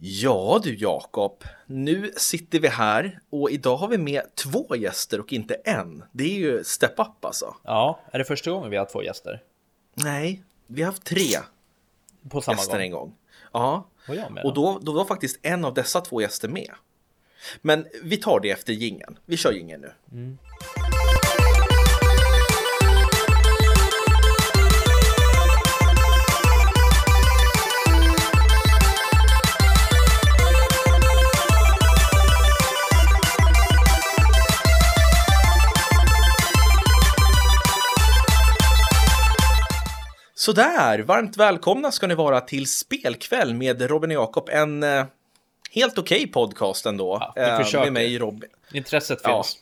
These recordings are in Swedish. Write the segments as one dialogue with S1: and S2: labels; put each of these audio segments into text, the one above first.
S1: Ja du Jakob, nu sitter vi här och idag har vi med två gäster och inte en. Det är ju step up alltså.
S2: Ja, är det första gången vi har två gäster?
S1: Nej, vi har haft tre
S2: På samma
S1: gäster
S2: gång?
S1: en gång. Ja,
S2: Och jag med
S1: och då, då var faktiskt en av dessa två gäster med. Men vi tar det efter gingen. Vi kör gingen nu. Sådär, varmt välkomna ska ni vara till Spelkväll med Robin och Jakob. En eh, helt okej podcast ändå.
S2: Ja,
S1: eh,
S2: försöker.
S1: med mig Robin.
S2: Intresset
S1: Ja.
S2: finns.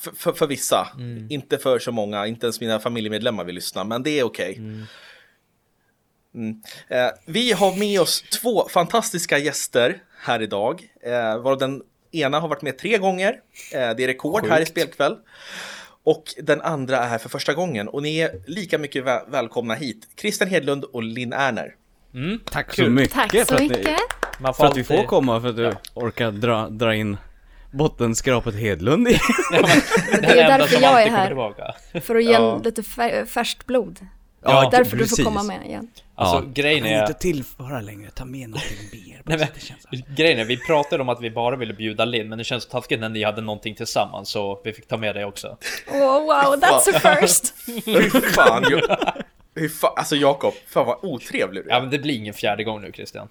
S1: För, för, för vissa,
S2: Mm.
S1: inte för så många, inte ens mina familjemedlemmar vill lyssna, men det är okej. Mm. Eh, vi har med oss två fantastiska gäster här idag, eh, varav den ena har varit med tre gånger. Eh, det är rekord här i
S2: Sjukt.
S1: spelkväll. Och den andra är här för första gången och ni är lika mycket väl välkomna hit. Christian Hedlund och Linn Erner.
S3: Tack
S2: Kul.
S3: så mycket
S4: Tack
S3: för
S4: så
S3: att, ni,
S4: mycket.
S2: Man
S3: för att vi får komma, för att du orkar dra, dra in bottenskrapet Hedlund i.
S2: Ja,
S4: Det är därför jag är här. För att ge
S1: Ja.
S4: lite fär, färskt blod.
S3: Ja,
S4: Därför du
S3: precis.
S4: får komma med igen.
S2: Alltså
S3: Ja.
S2: grejen
S3: Jag kan
S2: är...
S3: inte tillföra längre, ta med någonting mer.
S2: Nej, men,
S3: Det känns
S2: grejen är, vi pratade om att vi bara ville bjuda Linn, men det känns så taskigt när ni hade någonting tillsammans, så vi fick ta med det också.
S4: Oh, wow, that's a first.
S1: Hur fan, jag, hur fan, alltså Jakob, fan vad otrevlig du är.
S2: Ja, men det blir ingen fjärde gång nu, Christian.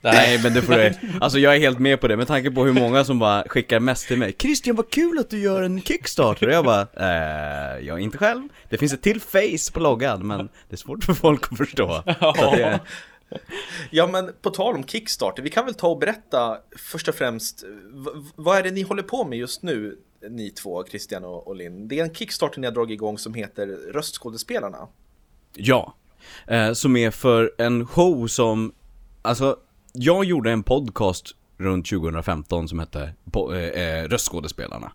S3: Nej men det får du, alltså jag är helt med på det. Med tanke på hur många som bara skickar mest till mig. Christian vad kul att du gör en Kickstarter. Och jag bara, eh, jag inte själv. Det finns ett till face på loggan men det är svårt för folk att förstå. Så att det,
S1: Ja, men på tal om Kickstarter, vi kan väl ta och berätta först och främst, vad är det ni håller på med just nu, ni två, Christian och, och Linn? Det är en Kickstarter ni har dragit igång som heter Röstskådespelarna.
S3: Ja, eh, som är för en show som, alltså jag gjorde en podcast runt 2015 som hette eh, eh, Röstskådespelarna.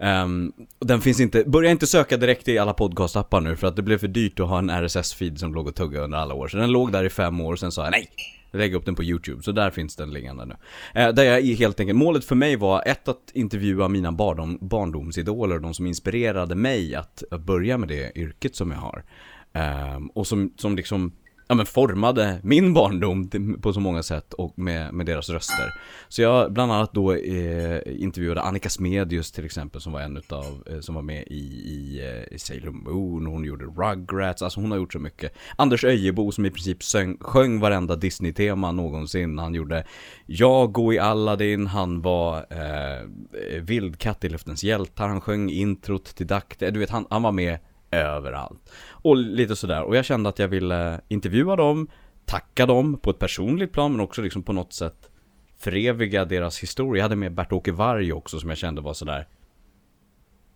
S3: Um, och den finns inte, börja inte söka direkt i alla podcastappar nu för att det blev för dyrt att ha en RSS-feed som låg och tuggade under alla år. Så den låg där i fem år och sen sa jag nej, lägg upp den på YouTube. Så där finns den liggande nu. Eh, där jag helt enkelt, målet för mig var ett att intervjua mina barndom, barndomsidoler, de som inspirerade mig att, att börja med det yrket som jag har. Eh, och som, som liksom ja, men formade min barndom på så många sätt och med, med deras röster. Så jag bland annat då eh, intervjuade Annika Smedius till exempel som var en utav, eh, som var med i, i, eh, i Sailor Moon, hon gjorde Rugrats, alltså hon har gjort så mycket. Anders Öjebo som i princip söng, sjöng varenda Disney-tema någonsin, han gjorde Jag gå i Aladdin, han var eh, Vildkatt i Luftens hjältar, han sjöng introt till Dacte, eh, du vet han, han var med överallt. Och lite sådär, och jag kände att jag ville intervjua dem, tacka dem på ett personligt plan men också liksom på något sätt föreviga deras historia. Jag hade med Bert-Åke Varg också som jag kände var sådär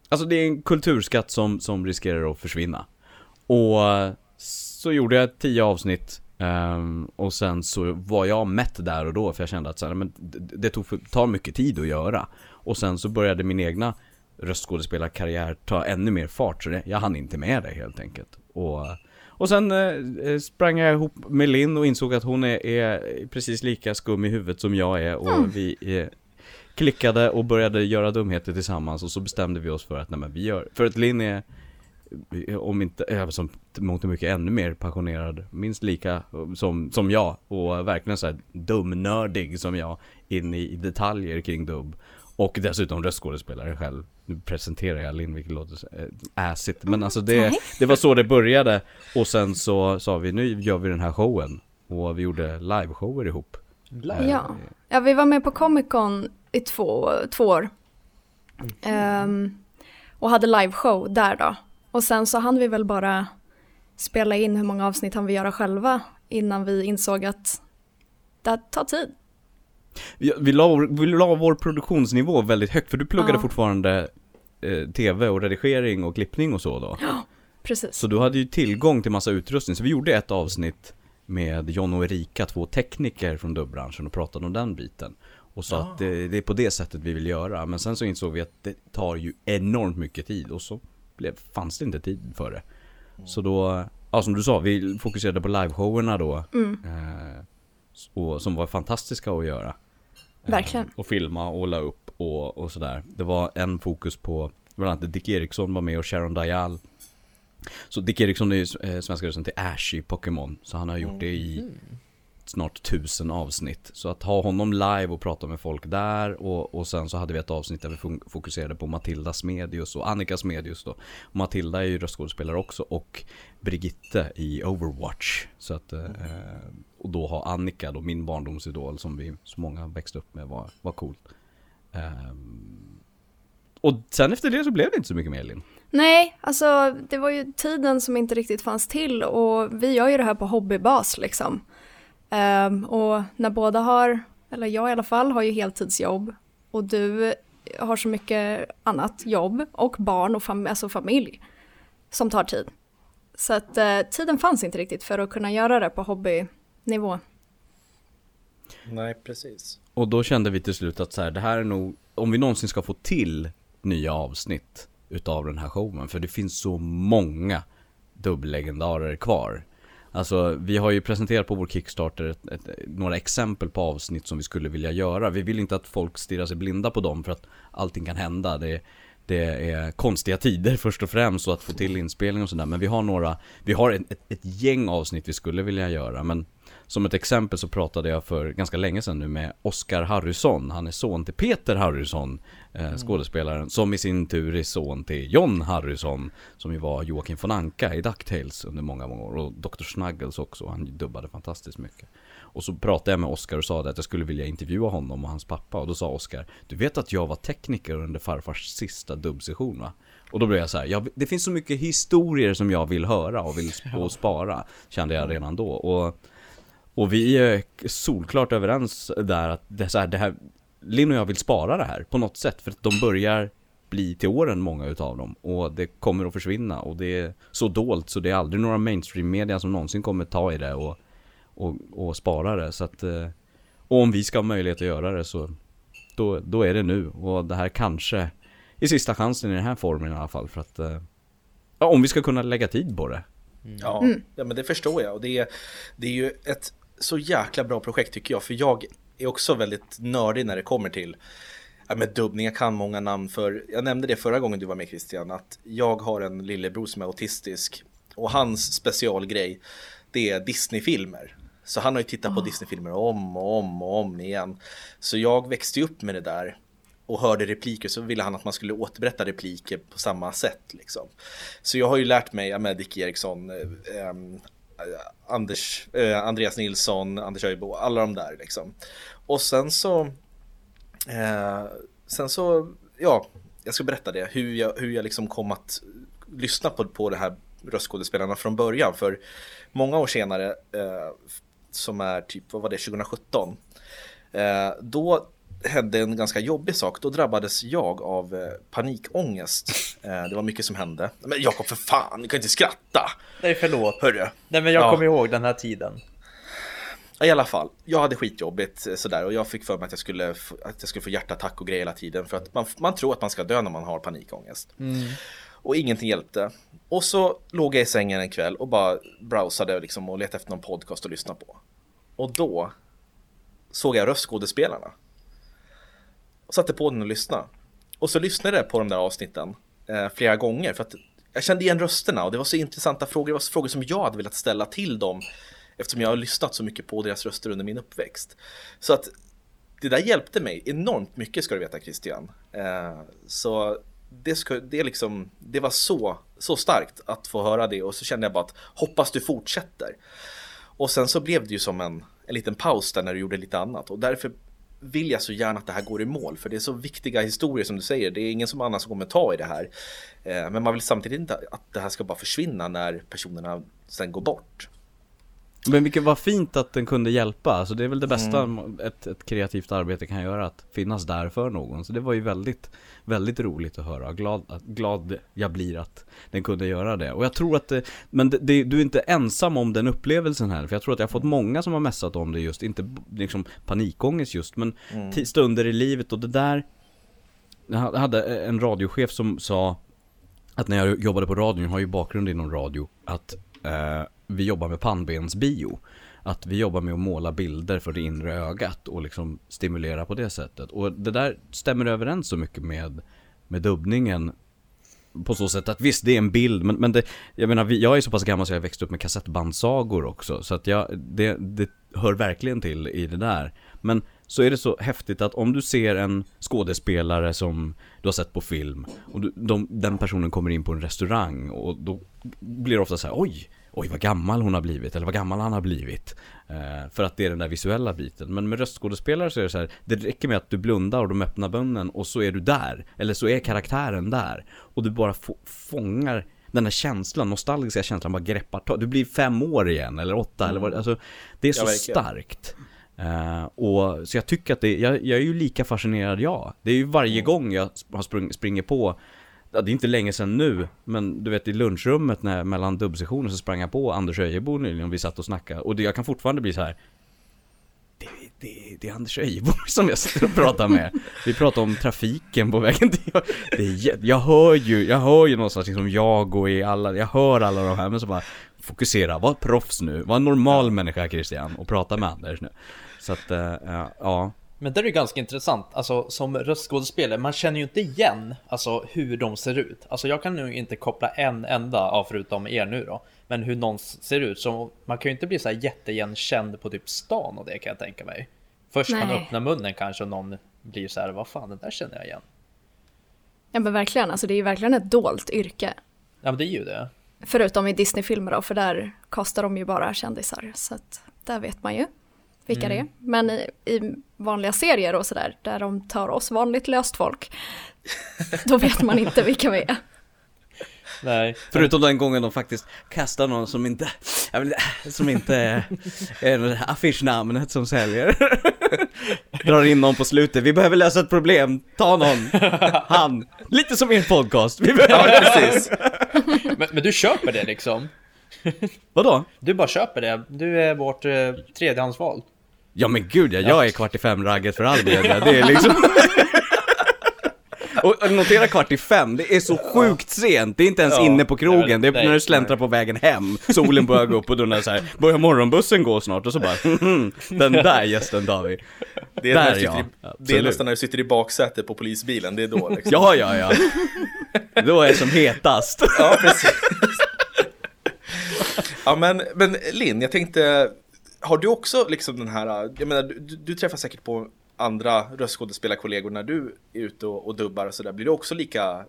S3: Alltså det är en kulturskatt som, som riskerar att försvinna. Och så gjorde jag tio avsnitt Um, och sen så var jag mätt där och då för jag kände att så här, men det, det tog för, tar mycket tid att göra. Och sen så började min egna röstskådespelarkarriär ta ännu mer fart så det, jag hann inte med det helt enkelt. Och, och sen eh, sprang jag ihop med Linn och insåg att hon är, är precis lika skum i huvudet som jag är och vi eh, klickade och började göra dumheter tillsammans och så bestämde vi oss för att nej men vi gör, för att Linn är om inte, eh, som mångt och mycket ännu mer passionerad, minst lika som, som jag och verkligen så här dumnördig som jag in i detaljer kring dubb och dessutom röstskådespelare själv. Nu presenterar jag Linn vilket låter så, eh, assigt men alltså det, det var så det började och sen så sa vi nu gör vi den här showen och vi gjorde liveshower ihop.
S2: Live.
S4: Ja. ja, vi var med på Comic Con i två, två år. Ehm, och hade liveshow där då. Och sen så hann vi väl bara spela in hur många avsnitt han vill göra själva innan vi insåg att det tar tid.
S3: Vi, vi, la, vår- vi la vår produktionsnivå väldigt högt för du pluggade
S4: Ja.
S3: fortfarande eh, tv och redigering och klippning och så då.
S4: Precis.
S3: Så du hade ju tillgång till massa utrustning, så vi gjorde ett avsnitt med John och Erika, två tekniker från dubbranschen och pratade om den biten. Och sa att det, det är på det sättet vi vill göra, men sen så insåg vi att det tar ju enormt mycket tid och så blev, fanns det inte tid för det. Så då, ja som du sa, vi fokuserade på liveshowerna då.
S4: Mm.
S3: Eh, och, som var fantastiska att göra.
S4: Verkligen.
S3: Och filma och la upp och, och sådär. Det var en fokus på, bland annat Dick Eriksson var med och Sharon Dial. Så Dick Eriksson är ju eh, svenska rösten till Ash i Pokémon. Så han har gjort det i snart tusen avsnitt. Så att ha honom live och prata med folk där och, och sen så hade vi ett avsnitt där vi fokuserade på Matilda Smedius och Annika Smedius då. Matilda är ju röstskådespelare också och Brigitte i Overwatch. Så att, eh, och då har Annika då, min barndomsidol som vi så många växte upp med var, var coolt. Um, ehm, och sen efter det så blev det inte så mycket mer Linn.
S4: Nej, alltså det var ju tiden som inte riktigt fanns till och vi gör ju det här på hobbybas liksom. Um, och när båda har, eller jag i alla fall, har ju heltidsjobb och du har så mycket annat jobb och barn och fam alltså familj som tar tid. Så att eh, tiden fanns inte riktigt för att kunna göra det på hobby hobbynivå.
S1: Nej, precis.
S3: Och då kände vi till slut att så här, det här är nog, om vi någonsin ska få till nya avsnitt utav den här showen, för det finns så många dubbellegendarer kvar. Alltså, vi har ju presenterat på vår Kickstarter ett, ett, några exempel på avsnitt som vi skulle vilja göra. Vi vill inte att folk stirrar sig blinda på dem för att allting kan hända. Det, det är konstiga tider först och främst och att få till inspelning och sådär. Men vi har några, vi har ett, ett, ett gäng avsnitt vi skulle vilja göra. Men som ett exempel så pratade jag för ganska länge sedan nu med Oscar Harrison. Han är son till Peter Harrison, eh, skådespelaren, som i sin tur är son till John Harrison, som ju var Joakim von Anka i DuckTales under många, många år. Och Dr. Snuggles också, han dubbade fantastiskt mycket. Och så pratade jag med Oscar och sa att jag skulle vilja intervjua honom och hans pappa. Och då sa Oscar, du vet att jag var tekniker under farfars sista dubbsession va? Och då blev jag så här, jag, det finns så mycket historier som jag vill höra och vill sp- och spara, kände jag redan då. Och och vi är solklart överens där att det är så här, det här Linn och jag vill spara det här på något sätt för att de börjar bli till åren många utav dem. Och det kommer att försvinna och det är så dolt så det är aldrig några mainstream media som någonsin kommer ta i det och, och, och spara det. Så att eh, och om vi ska ha möjlighet att göra det så då, då är det nu. Och det här kanske är sista chansen i den här formen i alla fall för att eh, ja, om vi ska kunna lägga tid på det.
S1: Ja, ja, men det förstår jag. Och det är, det är ju ett så jäkla bra projekt tycker jag. För jag är också väldigt nördig när det kommer till ja, med dubbning. Jag kan många namn för, jag nämnde det förra gången du var med Christian, att jag har en lillebror som är autistisk. Och hans specialgrej, det är Disney-filmer. Så han har ju tittat på Disney-filmer om och om och om igen. Så jag växte upp med det där och hörde repliker så ville han att man skulle återberätta repliker på samma sätt. Liksom. Så jag har ju lärt mig, med Dick Eriksson, eh, Eh, Anders, eh, Andreas Nilsson, Anders Öjbo, alla de där liksom. Och sen så, eh, sen så, ja, jag ska berätta det, hur jag, hur jag liksom kom att lyssna på, på det här röstskådespelarna från början. För många år senare, eh, som är typ, vad var det, 2017, eh, då hände en ganska jobbig sak. Då drabbades jag av eh, panikångest. Eh, det var mycket som hände. Men Jakob, för fan, du kan inte skratta!
S2: Nej, förlåt.
S1: Hörru.
S2: Nej, men jag
S1: Ja.
S2: kommer ihåg den här tiden.
S1: I alla fall, jag hade skitjobbigt eh, sådär och jag fick för mig att jag skulle, att jag skulle få hjärtattack och grejer hela tiden för att man, man tror att man ska dö när man har panikångest. Och ingenting hjälpte. Och så låg jag i sängen en kväll och bara browsade liksom och letade efter någon podcast att lyssna på. Och då såg jag röstskådespelarna. Och satte på den och lyssnade. Och så lyssnade jag på de där avsnitten eh, flera gånger för att jag kände igen rösterna och det var så intressanta frågor. Det var frågor som jag hade velat ställa till dem eftersom jag har lyssnat så mycket på deras röster under min uppväxt. Så att det där hjälpte mig enormt mycket ska du veta Christian. Eh, så det, ska, det, liksom, det var så, så starkt att få höra det och så kände jag bara att hoppas du fortsätter. Och sen så blev det ju som en, en liten paus där när du gjorde lite annat och därför vill jag så gärna att det här går i mål för det är så viktiga historier som du säger. Det är ingen som annan som kommer ta i det här. Eh, men man vill samtidigt inte att det här ska bara försvinna när personerna sen går bort.
S3: Men vilket var fint att den kunde hjälpa, alltså det är väl det bästa ett, ett kreativt arbete kan göra, att finnas där för någon. Så det var ju väldigt, väldigt roligt att höra, glad, glad jag blir att den kunde göra det. Och jag tror att det, men det, det, du är inte ensam om den upplevelsen här, för jag tror att jag har fått många som har messat om det just, inte liksom panikångest just, men ti- stunder i livet. Och det där jag hade en radiochef som sa att när jag jobbade på radion, jag har ju bakgrund inom radio, att eh, vi jobbar med pannbensbio. att vi jobbar med att måla bilder för det inre ögat och liksom stimulera på det sättet. Och det där stämmer överens så mycket med, med dubbningen på så sätt att visst, det är en bild, men, men det, jag menar, jag är så pass gammal så jag växte upp med kassettbandsagor också, så att jag, det, det hör verkligen till i det där. Men så är det så häftigt att om du ser en skådespelare som du har sett på film och du, de, den personen kommer in på en restaurang och då blir det ofta så här, oj, oj vad gammal hon har blivit eller vad gammal han har blivit. Eh, för att det är den där visuella biten. Men med röstskådespelare så är det så här, det räcker med att du blundar och de öppnar munnen och så är du där. Eller så är karaktären där. Och du bara fångar den här känslan, nostalgiska känslan, bara greppar tag. Du blir fem år igen eller åtta mm. eller vad alltså Det är så starkt. Uh, och, så jag tycker att det, jag, jag är ju lika fascinerad jag. Det är ju varje mm. gång jag har sprung, springer på Ja, det är inte länge sedan nu, men du vet i lunchrummet när, mellan dubbsessioner så sprang jag på Anders Öjebo nyligen och vi satt och snackade. Och det, jag kan fortfarande bli så här. Det, det, det är Anders Öjebo som jag sitter och pratar med. Vi pratar om trafiken på vägen till... Det är, jag hör ju, jag hör ju någonstans liksom jag och i alla, jag hör alla de här men så bara Fokusera, var proffs nu, var en normal människa Christian och prata med Anders nu. Så att, eh, eh, ja. ja.
S2: Men det är ju ganska intressant, alltså som röstskådespelare, man känner ju inte igen alltså hur de ser ut. Alltså jag kan nu inte koppla en enda av förutom er nu då, men hur någon ser ut. Så man kan ju inte bli så här jätteigenkänd på typ stan och det kan jag tänka mig. Först Nej. man öppnar munnen kanske och någon blir så här, vad fan, det där känner jag igen.
S4: Ja men verkligen, alltså det är ju verkligen ett dolt yrke.
S2: Ja men det är ju det.
S4: Förutom i Disney-filmer då, för där kastar de ju bara kändisar. Så att där vet man ju vilka mm. det är. Men i, i vanliga serier och sådär, där de tar oss vanligt löst folk, då vet man inte vilka vi är.
S3: Nej. Förutom den gången de faktiskt kastar någon som inte, jag vill, som inte är affischnamnet som säljer. Drar in någon på slutet, vi behöver lösa ett problem, ta någon, han. Lite som er podcast. Vi behöver...
S2: Ja, precis. Men, men du köper det liksom?
S3: Vadå?
S2: Du bara köper det, du är vårt eh, tredjehandsval.
S3: Ja men gud ja, jag är kvart i fem-ragget för all del. Det är liksom... Och notera kvart i fem, det är så sjukt sent, det är inte ens ja, inne på krogen, det är nej, när du släntrar på vägen hem, solen börjar gå upp och då när så här, börjar morgonbussen gå snart och så bara, den där gästen tar vi.
S1: Det är, där, ja. I, det är nästan när du sitter i baksätet på polisbilen, det är då liksom.
S3: Ja, ja, ja. Då är det som hetast.
S1: Ja, precis. Ja, men, men Linn, jag tänkte, har du också liksom den här, jag menar, du, du träffar säkert på andra röstskådespelarkollegor när du är ute och, och dubbar och sådär, blir du också lika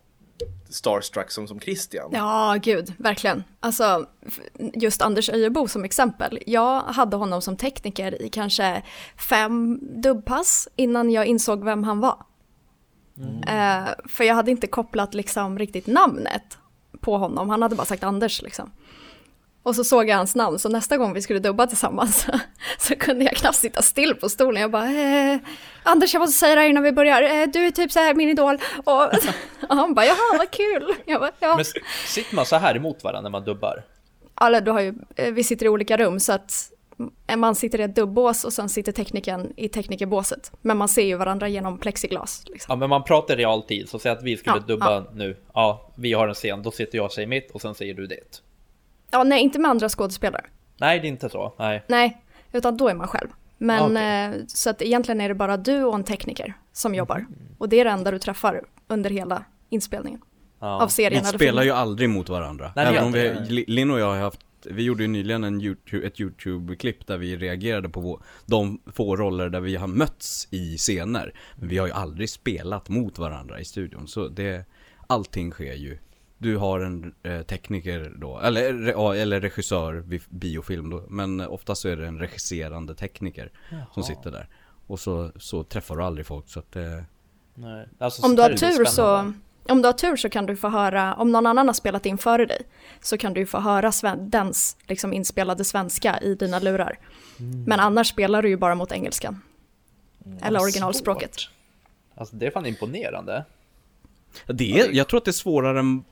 S1: starstruck som, som Christian?
S4: Ja, gud, verkligen. Alltså, just Anders Öjebo som exempel. Jag hade honom som tekniker i kanske fem dubbpass innan jag insåg vem han var. Mm. Uh, för jag hade inte kopplat liksom riktigt namnet på honom, han hade bara sagt Anders liksom. Och så såg jag hans namn, så nästa gång vi skulle dubba tillsammans så kunde jag knappt sitta still på stolen. Jag bara, eh, Anders jag måste säga det här innan vi börjar, eh, du är typ så här min idol. Och, och han bara, jaha vad kul. Jag bara, ja. Men
S2: sitter man så här emot varandra när man dubbar?
S4: Alla, du har ju, eh, vi sitter i olika rum så att man sitter i ett dubbås och sen sitter tekniken i teknikerbåset. Men man ser ju varandra genom plexiglas. Liksom.
S2: Ja, men man pratar i realtid. Så säg att vi skulle ja, dubba ja. nu. Ja, vi har en scen. Då sitter jag och säger mitt och sen säger du det.
S4: Ja, nej, inte med andra skådespelare.
S2: Nej, det är inte så. Nej.
S4: Nej, utan då är man själv. Men okay. eh, så att egentligen är det bara du och en tekniker som mm. jobbar. Och det är det enda du träffar under hela inspelningen. Ja. Av serien
S3: Vi spelar ju aldrig mot varandra. Nej, Även om vi, Linn och jag har haft vi gjorde ju nyligen en YouTube, ett YouTube-klipp där vi reagerade på de få roller där vi har mötts i scener. Men vi har ju aldrig spelat mot varandra i studion, så det, allting sker ju du har en eh, tekniker då, eller, eller regissör vid biofilm då, men oftast så är det en regisserande tekniker Jaha. som sitter där. Och så, så träffar du aldrig folk så att det... Eh,
S4: Nej. Alltså, om du har tur så, om du har tur så kan du få höra, om någon annan har spelat in före dig, så kan du få höra sven, dens liksom inspelade svenska i dina lurar. Mm. Men annars spelar du ju bara mot engelskan. Mm, eller originalspråket. Svårt.
S2: Alltså det är fan imponerande.
S3: Det är, jag tror att det är svårare än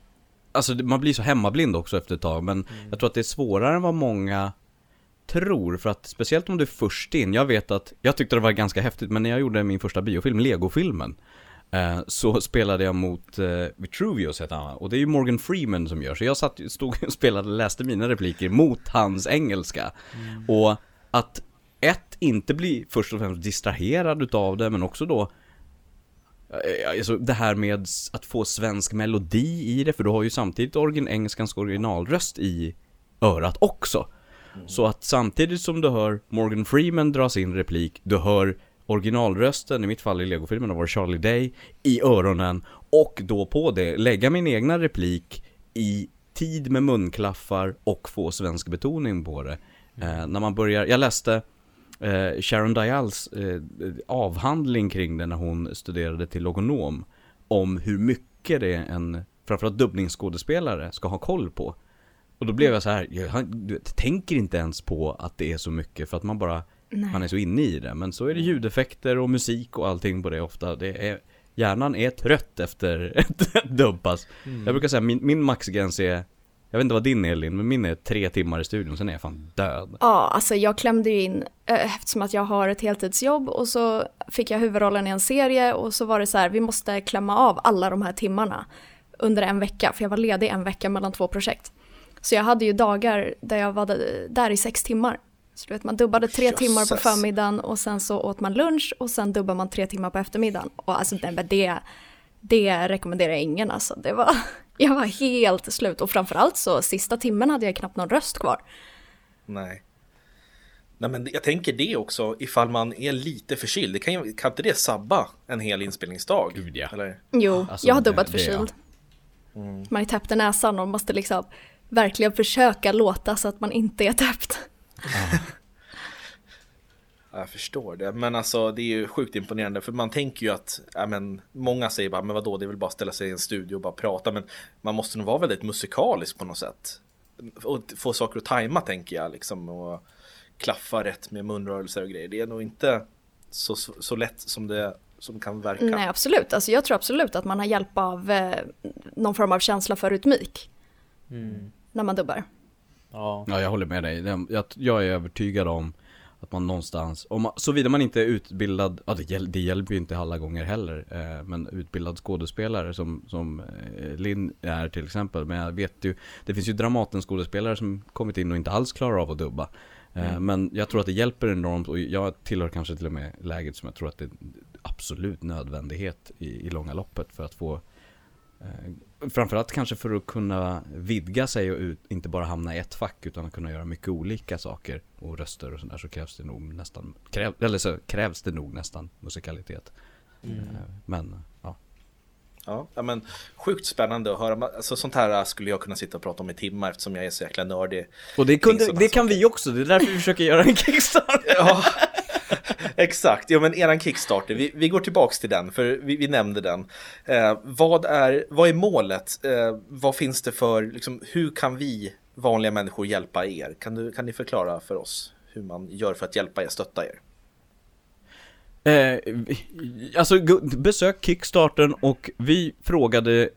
S3: Alltså man blir så hemmablind också efter ett tag, men mm. jag tror att det är svårare än vad många tror, för att speciellt om du är först in, jag vet att, jag tyckte det var ganska häftigt, men när jag gjorde min första biofilm, Lego-filmen, eh, så spelade jag mot eh, Vitruvius heter han, och det är ju Morgan Freeman som gör, så jag satt, stod och spelade, läste mina repliker mot hans engelska. Mm. Och att ett, inte bli först och främst distraherad utav det, men också då Alltså det här med att få svensk melodi i det, för du har ju samtidigt origin, engelskans originalröst i örat också. Så att samtidigt som du hör Morgan Freeman dra sin replik, du hör originalrösten, i mitt fall i Lego-filmerna var Charlie Day, i öronen och då på det lägga min egna replik i tid med munklaffar och få svensk betoning på det. Eh, när man börjar, jag läste eh, Sharon Dials eh, avhandling kring det när hon studerade till logonom om hur mycket det är en, framförallt dubbningsskådespelare ska ha koll på. Och då blev jag så här, jag, du vet, tänker inte ens på att det är så mycket för att man bara,
S4: Nej.
S3: man är så inne i det. Men så är det ljudeffekter och musik och allting på det ofta. Det är, hjärnan är trött efter ett dubbpass. Jag brukar säga min, min maxgräns är, jag vet inte vad din är Elin, men min är tre timmar i studion, sen är jag fan död.
S4: Ja, alltså jag klämde ju in eh, eftersom att jag har ett heltidsjobb och så fick jag huvudrollen i en serie och så var det så här, vi måste klämma av alla de här timmarna under en vecka, för jag var ledig en vecka mellan två projekt. Så jag hade ju dagar där jag var där i sex timmar. Så du vet, man dubbade tre
S1: Jösses.
S4: timmar på förmiddagen och sen så åt man lunch och sen dubbade man tre timmar på eftermiddagen. Och alltså det, det, det rekommenderar jag ingen alltså. Det var, jag var helt slut och framförallt så sista timmen hade jag knappt någon röst kvar.
S1: Nej. Nej men jag tänker det också ifall man är lite förkyld. Det kan, ju, kan inte det sabba en hel inspelningsdag?
S3: Gud, ja.
S1: Eller?
S4: Jo,
S3: Alltså,
S4: jag har dubbat
S3: det, ja.
S4: förkyld. Man är täppt i näsan och måste liksom verkligen försöka låta så att man inte är täppt.
S1: Ja, Jag förstår det, men alltså det är ju sjukt imponerande för man tänker ju att, ja men många säger bara, men vadå, det är väl bara att ställa sig i en studio och bara prata, men man måste nog vara väldigt musikalisk på något sätt. Och få saker att tajma tänker jag liksom och klaffa rätt med munrörelser och grejer. Det är nog inte så, så, så lätt som det som kan verka.
S4: Nej, absolut. Alltså, jag tror absolut att man har hjälp av eh, någon form av känsla för rytmik när man dubbar.
S2: Ja.
S3: Ja, jag håller med dig. Jag, jag är övertygad om att man någonstans, om man, såvida man inte är utbildad, ja det, hjäl, det hjälper ju inte alla gånger heller, eh, men utbildad skådespelare som, som eh, Linn är till exempel. Men jag vet ju, det finns ju Dramaten-skådespelare som kommit in och inte alls klarar av att dubba. Eh, Men jag tror att det hjälper enormt och jag tillhör kanske till och med läget som jag tror att det är absolut nödvändighet i, i långa loppet för att få Eh, Framförallt kanske för att kunna vidga sig och ut, inte bara hamna i ett fack utan att kunna göra mycket olika saker och röster och sådär så krävs det nog nästan, kräv, eller så krävs det nog nästan musikalitet. Eh, Men, ja.
S1: Ja, men sjukt spännande att höra. Alltså, sånt här skulle jag kunna sitta och prata om i timmar eftersom jag är så jäkla nördig.
S3: Och det, kunde, det kan vi också, det är därför vi försöker göra en kickstart.
S1: Ja, exakt. Ja, men eran Kickstarter, vi, vi går tillbaks till den, för vi, vi nämnde den. Eh, vad, är, vad är målet? Eh, vad finns det för, liksom, hur kan vi vanliga människor hjälpa er? Kan, du, kan ni förklara för oss hur man gör för att hjälpa er, stötta er?
S3: Eh, alltså besök Kickstarten och vi frågade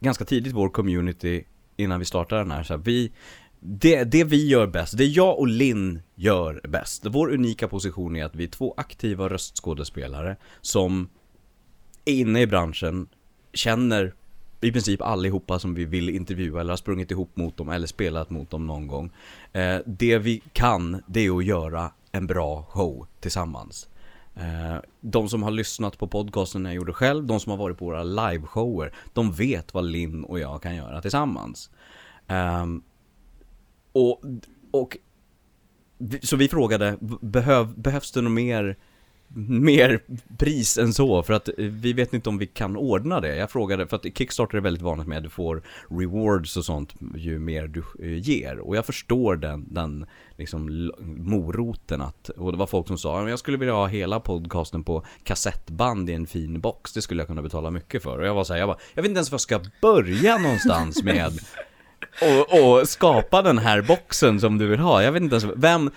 S3: ganska tidigt vår community innan vi startade den här, så här vi, det, det vi gör bäst, det jag och Linn gör bäst, vår unika position är att vi är två aktiva röstskådespelare som är inne i branschen, känner i princip allihopa som vi vill intervjua eller har sprungit ihop mot dem eller spelat mot dem någon gång. Eh, det vi kan, det är att göra en bra show tillsammans. Eh, De som har lyssnat på podcasten jag gjorde själv, de som har varit på våra liveshower, de vet vad Linn och jag kan göra tillsammans. Ehm, och, och så vi frågade, behöv, behövs det något mer, mer pris än så? För att eh, vi vet inte om vi kan ordna det. Jag frågade, för att Kickstarter är väldigt vanligt med att du får rewards och sånt ju mer du eh, ger. Och jag förstår den, den liksom moroten att, och det var folk som sa, "Ja, men jag skulle vilja ha hela podcasten på kassettband i en fin box, det skulle jag kunna betala mycket för. Och jag var så här, jag bara, jag vet inte ens var jag ska börja någonstans med och, och skapa den här boxen som du vill ha. Jag vet inte ens, vem,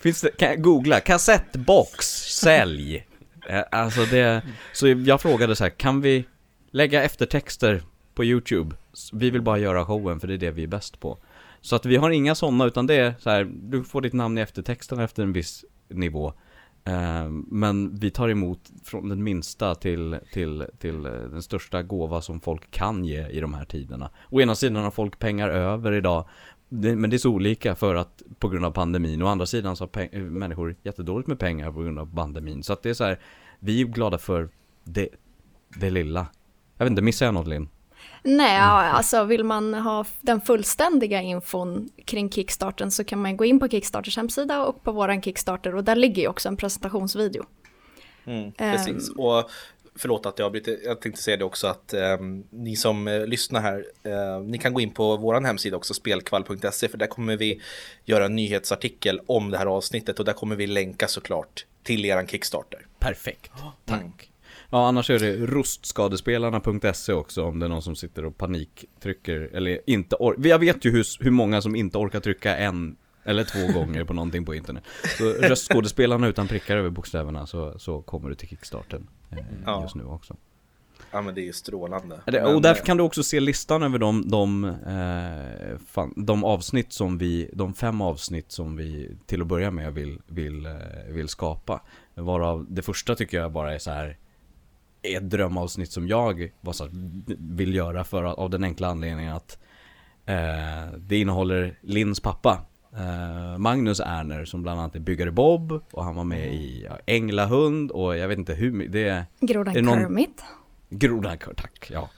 S3: finns det, kan jag googla, kassettbox, sälj. Eh, alltså det, så jag frågade så här, kan vi lägga eftertexter på YouTube? Vi vill bara göra showen för det är det vi är bäst på. Så att vi har inga sådana utan det är så här, du får ditt namn i eftertexten efter en viss nivå. Ehm, men vi tar emot från den minsta till, till, till eh, den största gåva som folk kan ge i de här tiderna. Å ena sidan har folk pengar över idag men det är så olika för att på grund av pandemin. Å andra sidan så har eh, människor jättedåligt med pengar på grund av pandemin. Så att det är så här, vi är glada för det, det lilla. Jag vet inte, missar jag något Linn?
S4: Nej, ja, alltså vill man ha den fullständiga infon kring Kickstarten så kan man gå in på Kickstarters hemsida och på våran Kickstarter och där ligger ju också en presentationsvideo.
S1: Mm, precis. Och förlåt att jag avbryter, jag tänkte säga det också att eh, ni som eh, lyssnar här, eh, ni kan gå in på vår hemsida också, spelkvall.se, för där kommer vi göra en nyhetsartikel om det här avsnittet och där kommer vi länka såklart till eran Kickstarter.
S3: Perfekt, tack. Ja, annars är det rustskadespelarna.se också om det är någon som sitter och paniktrycker eller inte orkar. Jag vet ju hur, hur många som inte orkar trycka en eller två gånger på någonting på internet. Så röstskådespelarna utan prickar över bokstäverna så, så kommer du till kickstarten eh,
S1: Ja.
S3: just nu också.
S1: Ja men det är ju strålande.
S3: Det, och därför
S1: eh,
S3: kan du också se listan över de, de, eh, fan, de avsnitt som vi, de fem avsnitt som vi till att börja med vill, vill, eh, vill skapa. Varav det första tycker jag bara är så här ett drömavsnitt som jag var så vill göra för av den enkla anledningen att eh, det innehåller Linns pappa eh, Magnus Erner som bland annat är byggare Bob och han var med i ja, Änglahund och jag vet inte hur det är
S4: Grodan
S3: Är någon-
S4: Kermit.
S3: Grodan, tack, ja.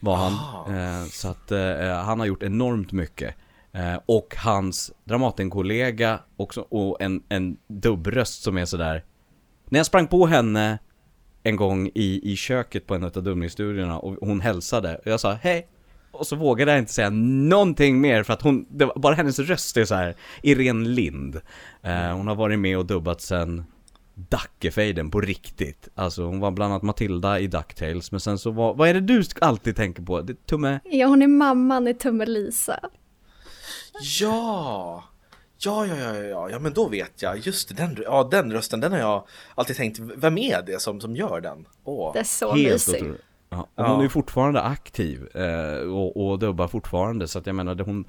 S3: Var han.
S1: Ah.
S3: Eh, så att eh, han har gjort enormt mycket. Eh, och hans Dramatenkollega också, och en, en dubbröst som är sådär. När jag sprang på henne en gång i, i köket på en av Dumningsstudierna och hon hälsade och jag sa hej. Och så vågade jag inte säga någonting mer för att hon, det var, bara hennes röst är så här Irene Lind. Eh, hon har varit med och dubbat sen Dackefejden på riktigt. Alltså hon var bland annat Matilda i DuckTales, men sen så var, vad är det du alltid tänker på? Det, tumme?
S4: Ja, hon är mamman i Tummelisa.
S1: Ja! Ja, ja, ja, ja, ja, men då vet jag. Just det, den, ja, den rösten, den har jag alltid tänkt, vem är det som, som gör den? Åh.
S4: Det är så
S3: Helt
S4: mysigt.
S3: Ja, hon är ju fortfarande aktiv eh, och, och dubbar fortfarande, så att jag menar hon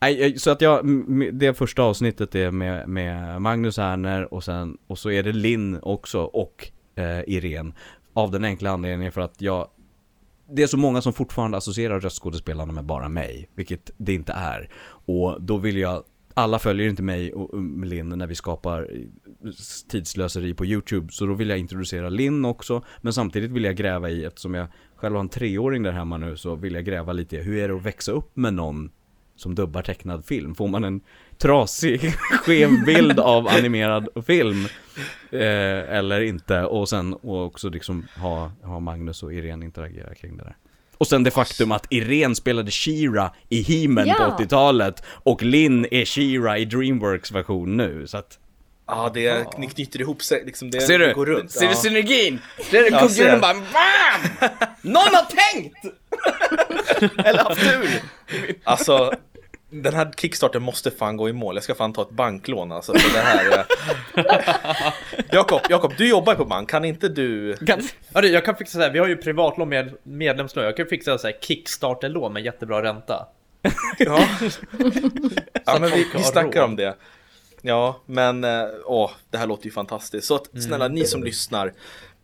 S3: Nej, eh, så att jag, det första avsnittet är med, med Magnus Erner och sen, och så är det Linn också och eh, Irene Av den enkla anledningen för att jag Det är så många som fortfarande associerar röstskådespelarna med bara mig, vilket det inte är Och då vill jag alla följer inte mig och Linn när vi skapar eh, tidslöseri på YouTube Så då vill jag introducera Linn också Men samtidigt vill jag gräva i, eftersom jag själv har en treåring där hemma nu Så vill jag gräva lite i, hur är det att växa upp med någon som dubbar tecknad film? Får man en trasig, skev bild av animerad film? Eh, eller inte? Och sen och också liksom ha, ha Magnus och Irene interagera kring det där. Och sen det faktum att Irene spelade Shira i He-Man
S4: Ja.
S3: på 80-talet och Linn är Shira i Dreamworks version nu, så att...
S1: Ja, det ni knyter ihop sig, liksom det
S3: Ser du?
S1: går runt.
S3: Ser
S1: ja.
S3: du synergin? Ser du
S1: Ja,
S3: kugghjulen
S1: ser.
S3: bara BAM! Någon har tänkt! Eller haft tur!
S1: Alltså, den här kickstarten måste fan gå i mål. Jag ska fan ta ett banklån alltså. För det här är... Jakob, Jakob, du jobbar ju på bank. Kan inte du...
S2: Kan, ja, du, jag kan fixa så här, vi har ju privatlån med medlemslån, jag kan fixa så här Kickstarter-lån med jättebra ränta.
S1: Ja, ja men vi, vi snackar om det. Ja, men eh, åh, det här låter ju fantastiskt. Så att, snälla ni som lyssnar,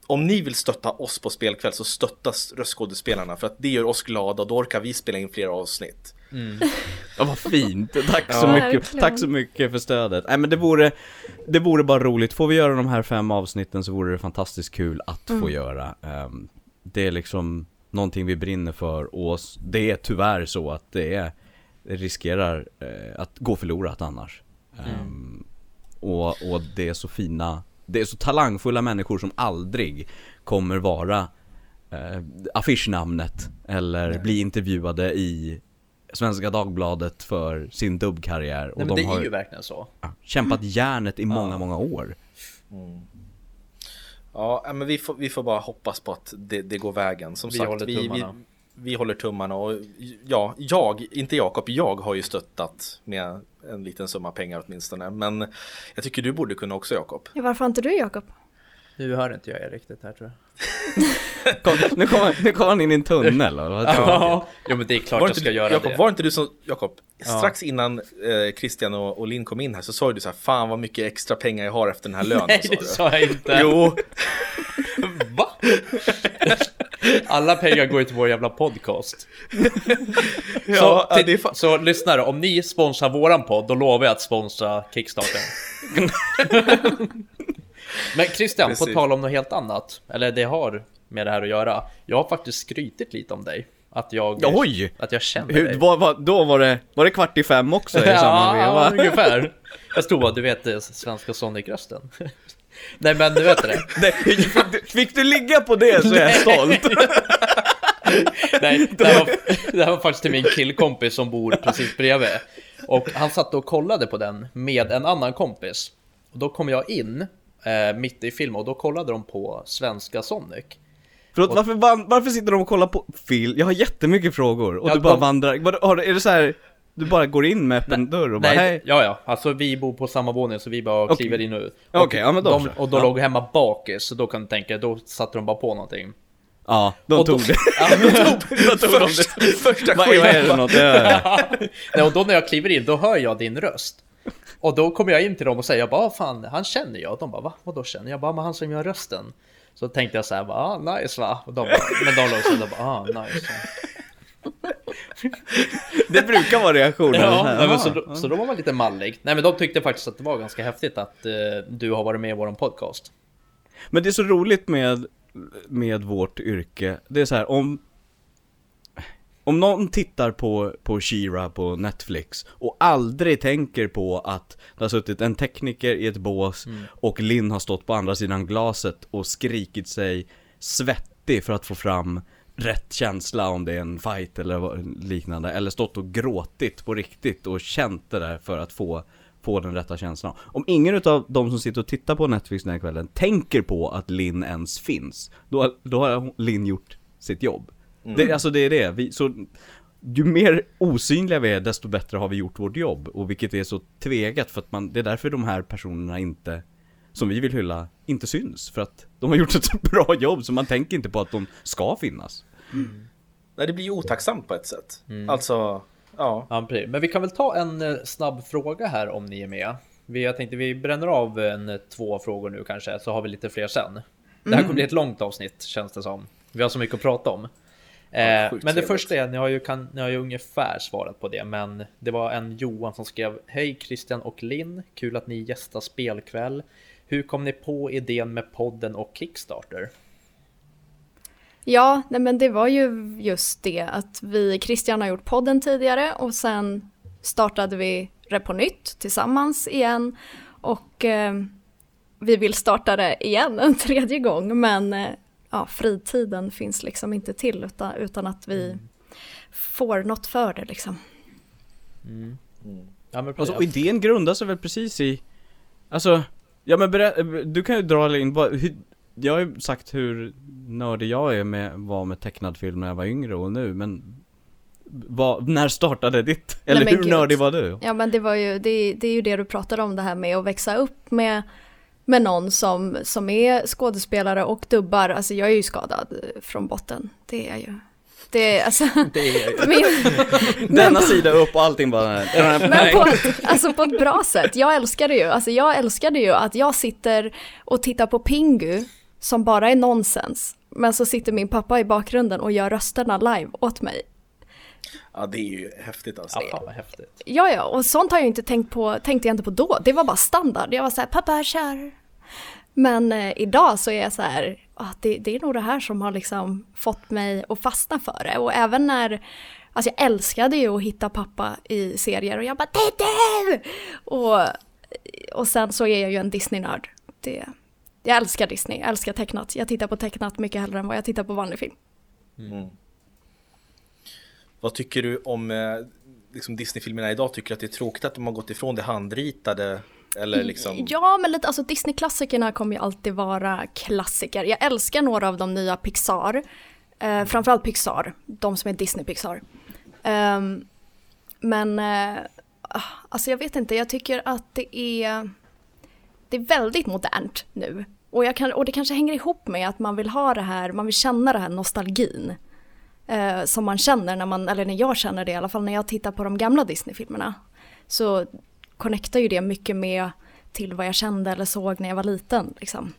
S1: om ni vill stötta oss på spelkväll så stöttas röstskådespelarna för att det gör oss glada och då orkar vi spela in fler avsnitt.
S3: Ja, vad fint. Tack så
S1: Ja.
S3: mycket.
S4: Verkligen.
S3: Tack så mycket för stödet. Nej men det vore, det vore bara roligt. Får vi göra de här fem avsnitten så vore det fantastiskt kul att få göra. Ehm, det är liksom någonting vi brinner för och det är tyvärr så att det är, riskerar eh, att gå förlorat annars. Ehm, och, och det är så fina, det är så talangfulla människor som aldrig kommer vara eh, affischnamnet eller bli intervjuade i Svenska Dagbladet för sin dubbkarriär och
S2: Nej, men
S3: de
S2: det
S3: har
S2: är ju verkligen så.
S3: kämpat järnet i många,
S2: Ja.
S3: många år.
S1: Ja, men vi får, vi får bara hoppas på att det, det går vägen. Som
S2: Vi
S1: sagt,
S2: håller
S1: vi, vi,
S2: tummarna.
S1: vi håller tummarna och ja, jag, inte Jakob, jag har ju stöttat med en liten summa pengar åtminstone. Men jag tycker du borde kunna också Jakob.
S4: Ja, varför inte du Jakob?
S2: Nu hör inte jag er riktigt här tror jag.
S3: Kom, nu kommer nu kommer han in i en tunnel eller vad
S2: Ja, jo men det är klart
S1: Var
S2: jag ska
S1: du-
S2: göra
S1: Jakob,
S2: det.
S1: var inte du som, Jakob,
S2: Ja.
S1: strax innan eh, Christian och, och Linn kom in här så sa du så här, fan vad mycket extra pengar jag har efter den här lönen.
S2: Nej
S1: sa
S2: det
S1: du.
S2: sa jag inte.
S1: Jo,
S2: Va? Alla pengar går ju till vår jävla podcast.
S1: Ja,
S2: så,
S1: ja,
S2: till, så lyssnare, om ni sponsrar våran podd, då lovar jag att sponsra Kickstarter. Men Christian, på
S1: Precis.
S2: tal om något helt annat, eller det har med det här att göra. Jag har faktiskt skrytit lite om dig. Att jag,
S3: Oj!
S2: att jag känner
S3: Hur,
S2: dig.
S3: vad, vad, då var det, var det kvart i fem också i samma
S2: Ja,
S3: veva?
S2: ungefär. Jag stod bara, du vet det, svenska Sonic-rösten. Nej men du vet det.
S3: Nej, fick, du, fick du ligga på det så är jag stolt.
S2: Nej, det här, var, det här var faktiskt till min killkompis som bor precis bredvid. Och han satt och kollade på den med en annan kompis. Och då kom jag in eh, mitt i filmen och då kollade de på svenska Sonic.
S3: Förlåt, varför, van, varför sitter de och kollar på film? Jag har jättemycket frågor och
S2: Ja,
S3: du bara
S2: de-
S3: vandrar, du- är det så här, du bara går in med öppen dörr och bara
S2: Nej,
S3: hej?
S2: ja ja, alltså vi bor på samma våning så vi bara
S3: Okej.
S2: kliver in och ut.
S3: Okej,
S2: Och
S3: ja, men då
S2: de. Och då
S3: Ja.
S2: låg hemma bakis, så då kan du tänka, då satte de bara på någonting.
S3: Ja, de
S2: Och då-
S3: tog det.
S2: Ja,
S3: de tog, de tog de
S1: Första,
S3: det.
S1: första
S3: är, vad är det något? Ja,
S2: Nej, och då när jag kliver in, då hör jag din röst. Och då kommer jag in till dem och säger, jag bara, "Ah, fan, han känner jag. De bara, va? Vadå känner jag? bara, men han som gör rösten. Så tänkte jag så här, bara, ah, nice va? Och de bara, men de låg så de bara, ah, nice.
S3: det brukar vara reaktionen.
S2: Ja,
S3: aha.
S2: så, så då var man lite mallig. Nej, men de tyckte faktiskt att det var ganska häftigt att eh, du har varit med i våran podcast.
S3: Men det är så roligt med, med vårt yrke, det är så här om om någon tittar på, på She-Ra på Netflix och aldrig tänker på att det har suttit en tekniker i ett bås och Linn har stått på andra sidan glaset och skrikit sig svettig för att få fram rätt känsla om det är en fight eller liknande eller stått och gråtit på riktigt och känt det där för att få få den rätta känslan. Om ingen av de som sitter och tittar på Netflix den här kvällen tänker på att Linn ens finns, då, då har Linn gjort sitt jobb. Det, alltså det är det, vi, så ju mer osynliga vi är, desto bättre har vi gjort vårt jobb. Och vilket är så tvegat, för att man, det är därför de här personerna inte, som vi vill hylla, inte syns. För att de har gjort ett bra jobb, så man tänker inte på att de ska finnas.
S1: Nej, det blir ju otacksamt på ett sätt. Alltså, ja.
S2: Ja. Men vi kan väl ta en eh, snabb fråga här om ni är med. Vi, jag tänkte vi bränner av en, eh, två frågor nu kanske, så har vi lite fler sen. Det här kommer bli ett långt avsnitt känns det som. Vi har så mycket att prata om. Eh, men det
S1: trevligt.
S2: första är, ni har, ju, kan, ni har ju ungefär svarat på det, men det var en Johan som skrev Hej Christian och Linn, kul att ni gästar spelkväll. Hur kom ni på idén med podden och Kickstarter?
S4: Ja, nej men det var ju just det att vi, Christian har gjort podden tidigare och sen startade vi det på nytt tillsammans igen och eh, vi vill starta det igen en tredje gång men eh, ja, fritiden finns liksom inte till utan, utan att vi får något för det liksom.
S2: Ja, men
S3: Alltså, och idén grundar sig väl precis i, alltså, ja men berä- du kan ju dra in, hur, jag har ju sagt hur nördig jag är med, var med tecknad film när jag var yngre och nu, men vad, när startade ditt? Eller
S4: men
S3: hur
S4: gud.
S3: nördig var du?
S4: Ja men det var ju, det, det är ju det du pratade om det här med att växa upp med, med någon som, som är skådespelare och dubbar. Alltså jag är ju skadad från botten. Det är jag ju. Det är alltså...
S2: Det är,
S4: Min,
S3: Denna sida upp och allting bara,
S4: men på, ett- alltså på ett bra sätt. Jag älskade ju, alltså jag älskade ju att jag sitter och tittar på Pingu som bara är nonsens. Men så sitter min pappa i bakgrunden och gör rösterna live åt mig.
S1: Ja, det är ju häftigt alltså.
S2: ja, vad häftigt.
S4: Ja, ja, och sånt har jag inte tänkt på, tänkte jag inte på då. Det var bara standard. Jag var så här, pappa kör. Men eh, idag så är jag så här, ah, det, det är nog det här som har liksom fått mig att fastna för det. Och även när, alltså jag älskade ju att hitta pappa i serier och jag bara, det är du! Och, och sen så är jag ju en Disney-nörd. Det, jag älskar Disney, jag älskar tecknat. Jag tittar på tecknat mycket hellre än vad jag tittar på vanlig film.
S1: Vad tycker du om eh, liksom Disney-filmerna idag? Tycker du att det är tråkigt att de har gått ifrån det handritade? Eller liksom...
S4: Ja, men lite, alltså Disney-klassikerna kommer ju alltid vara klassiker. Jag älskar några av de nya Pixar. Eh, framförallt Pixar, de som är Disney-Pixar. Ehm, men, eh, alltså jag vet inte, jag tycker att det är, det är väldigt modernt nu. Och, jag kan, och det kanske hänger ihop med att man vill ha det här, man vill känna den här nostalgin. Eh, som man känner när man, eller när jag känner det i alla fall när jag tittar på de gamla Disney-filmerna. Så connectar ju det mycket med till vad jag kände eller såg när jag var liten. Liksom.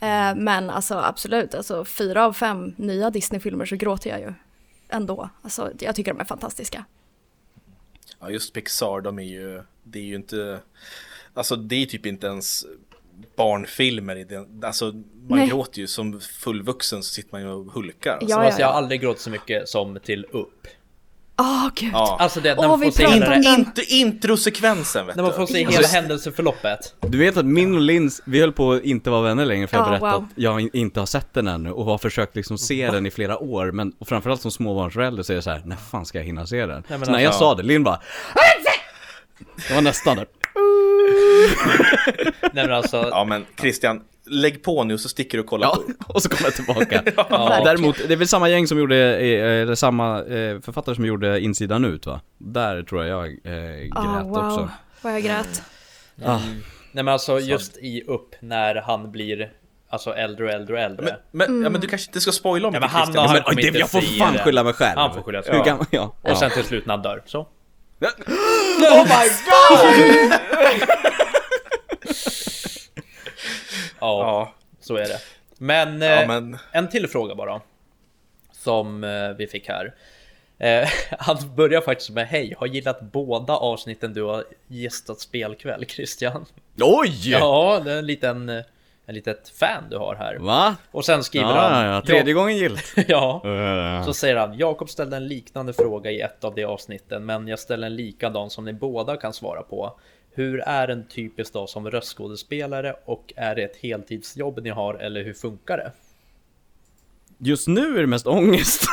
S4: Eh, men alltså absolut, alltså fyra av fem nya Disney-filmer så gråter jag ju ändå. Alltså jag tycker de är fantastiska.
S1: Ja, just Pixar, de är ju, det är ju inte, alltså det är typ inte ens barnfilmer i den, alltså man
S4: Nej.
S1: gråter ju som fullvuxen så sitter man ju och hulkar. Alltså.
S4: Ja, ja,
S2: jag har aldrig gråtit så mycket som till upp.
S4: Åh gud.
S1: Ja.
S2: Alltså det, när
S4: Åh,
S2: man får se hela.
S1: Inte introsekvensen vet
S2: när man
S1: du.
S2: får se
S4: Ja.
S2: hela händelseförloppet.
S3: Du vet att min och Lins, vi höll på att inte vara vänner längre för jag
S4: Ja,
S3: berättade
S4: wow.
S3: att jag in- inte har sett den ännu och har försökt liksom se den i flera år men och framförallt som småbarnsförälder så är det så här, när fan ska jag hinna se den?
S2: men
S3: så när jag
S1: alltså-
S3: sa det, Linn bara Det var nästan där.
S2: Nej men alltså,
S1: Ja men Christian, lägg på nu så sticker du och kollar
S3: Ja,
S1: på.
S3: och så kom jag tillbaka.
S2: Ja.
S3: Däremot, det är väl samma gäng som gjorde, eh, eller samma eh, författare som gjorde Insidan ut va? Där tror jag jag eh, grät
S4: Ah, wow,
S3: också.
S4: vad jag grät.
S3: Ah.
S2: nej men alltså just i upp när han blir alltså äldre och äldre och äldre.
S1: Men, men, ja, men du kanske inte ska spoila om
S2: Ja,
S1: det
S2: men han
S1: Christian.
S2: har-
S3: Men,
S2: kommer
S3: det,
S2: inte
S3: jag får fan skylla mig själv.
S2: Han får skylla sig själv.
S3: gammal, ja.
S2: Och sen till slut när han dör. Så.
S3: Oh my god!
S2: Ja,
S1: Ja,
S2: så är det. Men,
S1: ja
S2: eh,
S1: men
S2: en till fråga bara. Som eh, vi fick här. Eh, han börjar faktiskt med Hej, har gillat båda avsnitten du har gästat spelkväll Christian.
S3: Oj!
S2: Ja, det är en liten, en litet fan du har här.
S3: Va?
S2: Och sen skriver
S3: Ja,
S2: han.
S3: ja, tredje gången gillt.
S2: ja. Så säger han, Jakob ställde en liknande fråga i ett av de avsnitten, men jag ställer en likadan som ni båda kan svara på. Hur är en typisk dag som röstskådespelare och är det ett heltidsjobb ni har eller hur funkar det?
S3: Just nu är det mest ångest.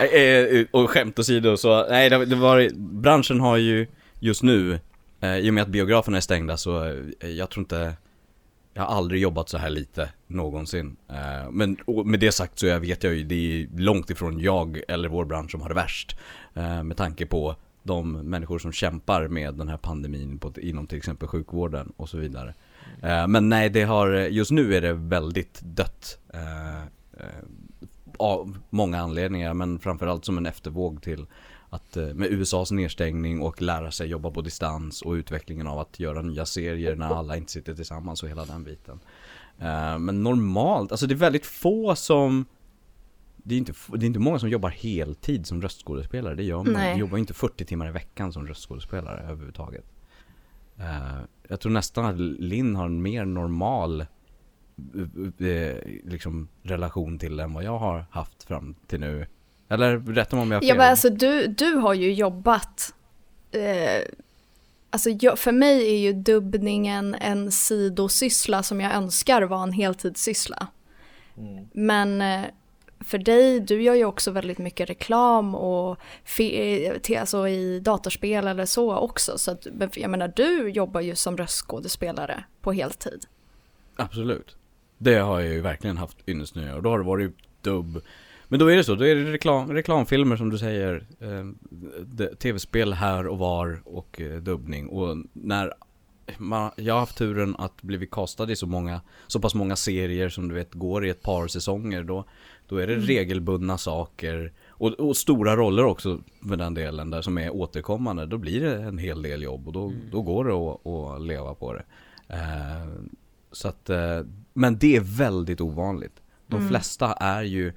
S3: Eh, eh, och skämt åsido så, nej det var, branschen har ju just nu, eh, i och med att biograferna är stängda så, eh, jag tror inte, jag har aldrig jobbat så här lite någonsin. Eh, men med det sagt så vet jag ju, det är långt ifrån jag eller vår bransch som har det värst. Eh, med tanke på de människor som kämpar med den här pandemin på, inom till exempel sjukvården och så vidare. Eh, men nej, det har, just nu är det väldigt dött. Av många anledningar, men framförallt som en eftervåg till att eh, med USAs nedstängning och lära sig jobba på distans och utvecklingen av att göra nya serier när alla inte sitter tillsammans och hela den biten. Eh, Men normalt, alltså det är väldigt få som det är, inte, det är inte många som jobbar heltid som röstskådespelare, det gör man
S4: Nej.
S3: jobbar inte 40 timmar i veckan som röstskådespelare överhuvudtaget. Eh, jag tror nästan att Linn har en mer normal liksom, relation till än vad jag har haft fram till nu. Eller rätta mig om jag har fel.
S4: Ja men alltså du, du har ju jobbat, eh, alltså jag, för mig är ju dubbningen en sidosyssla som jag önskar var en heltidssyssla. Men eh, för dig, du gör ju också väldigt mycket reklam och eh, alltså i datorspel eller så också. Så att, jag menar, du jobbar ju som röstskådespelare på heltid.
S3: Absolut. Det har jag ju verkligen haft ynnest nu och då har det varit dubb. Men då är det så, då är det reklam, reklamfilmer som du säger, eh, tv-spel här och var och eh, dubbning. Och när man, jag har haft turen att bli castad i så många, så pass många serier som du vet går i ett par säsonger då, då är det regelbundna saker och, och stora roller också med den delen där som är återkommande. Då blir det en hel del jobb och då, då går det att, att leva på det. Eh, så att, eh, men det är väldigt ovanligt. De flesta är ju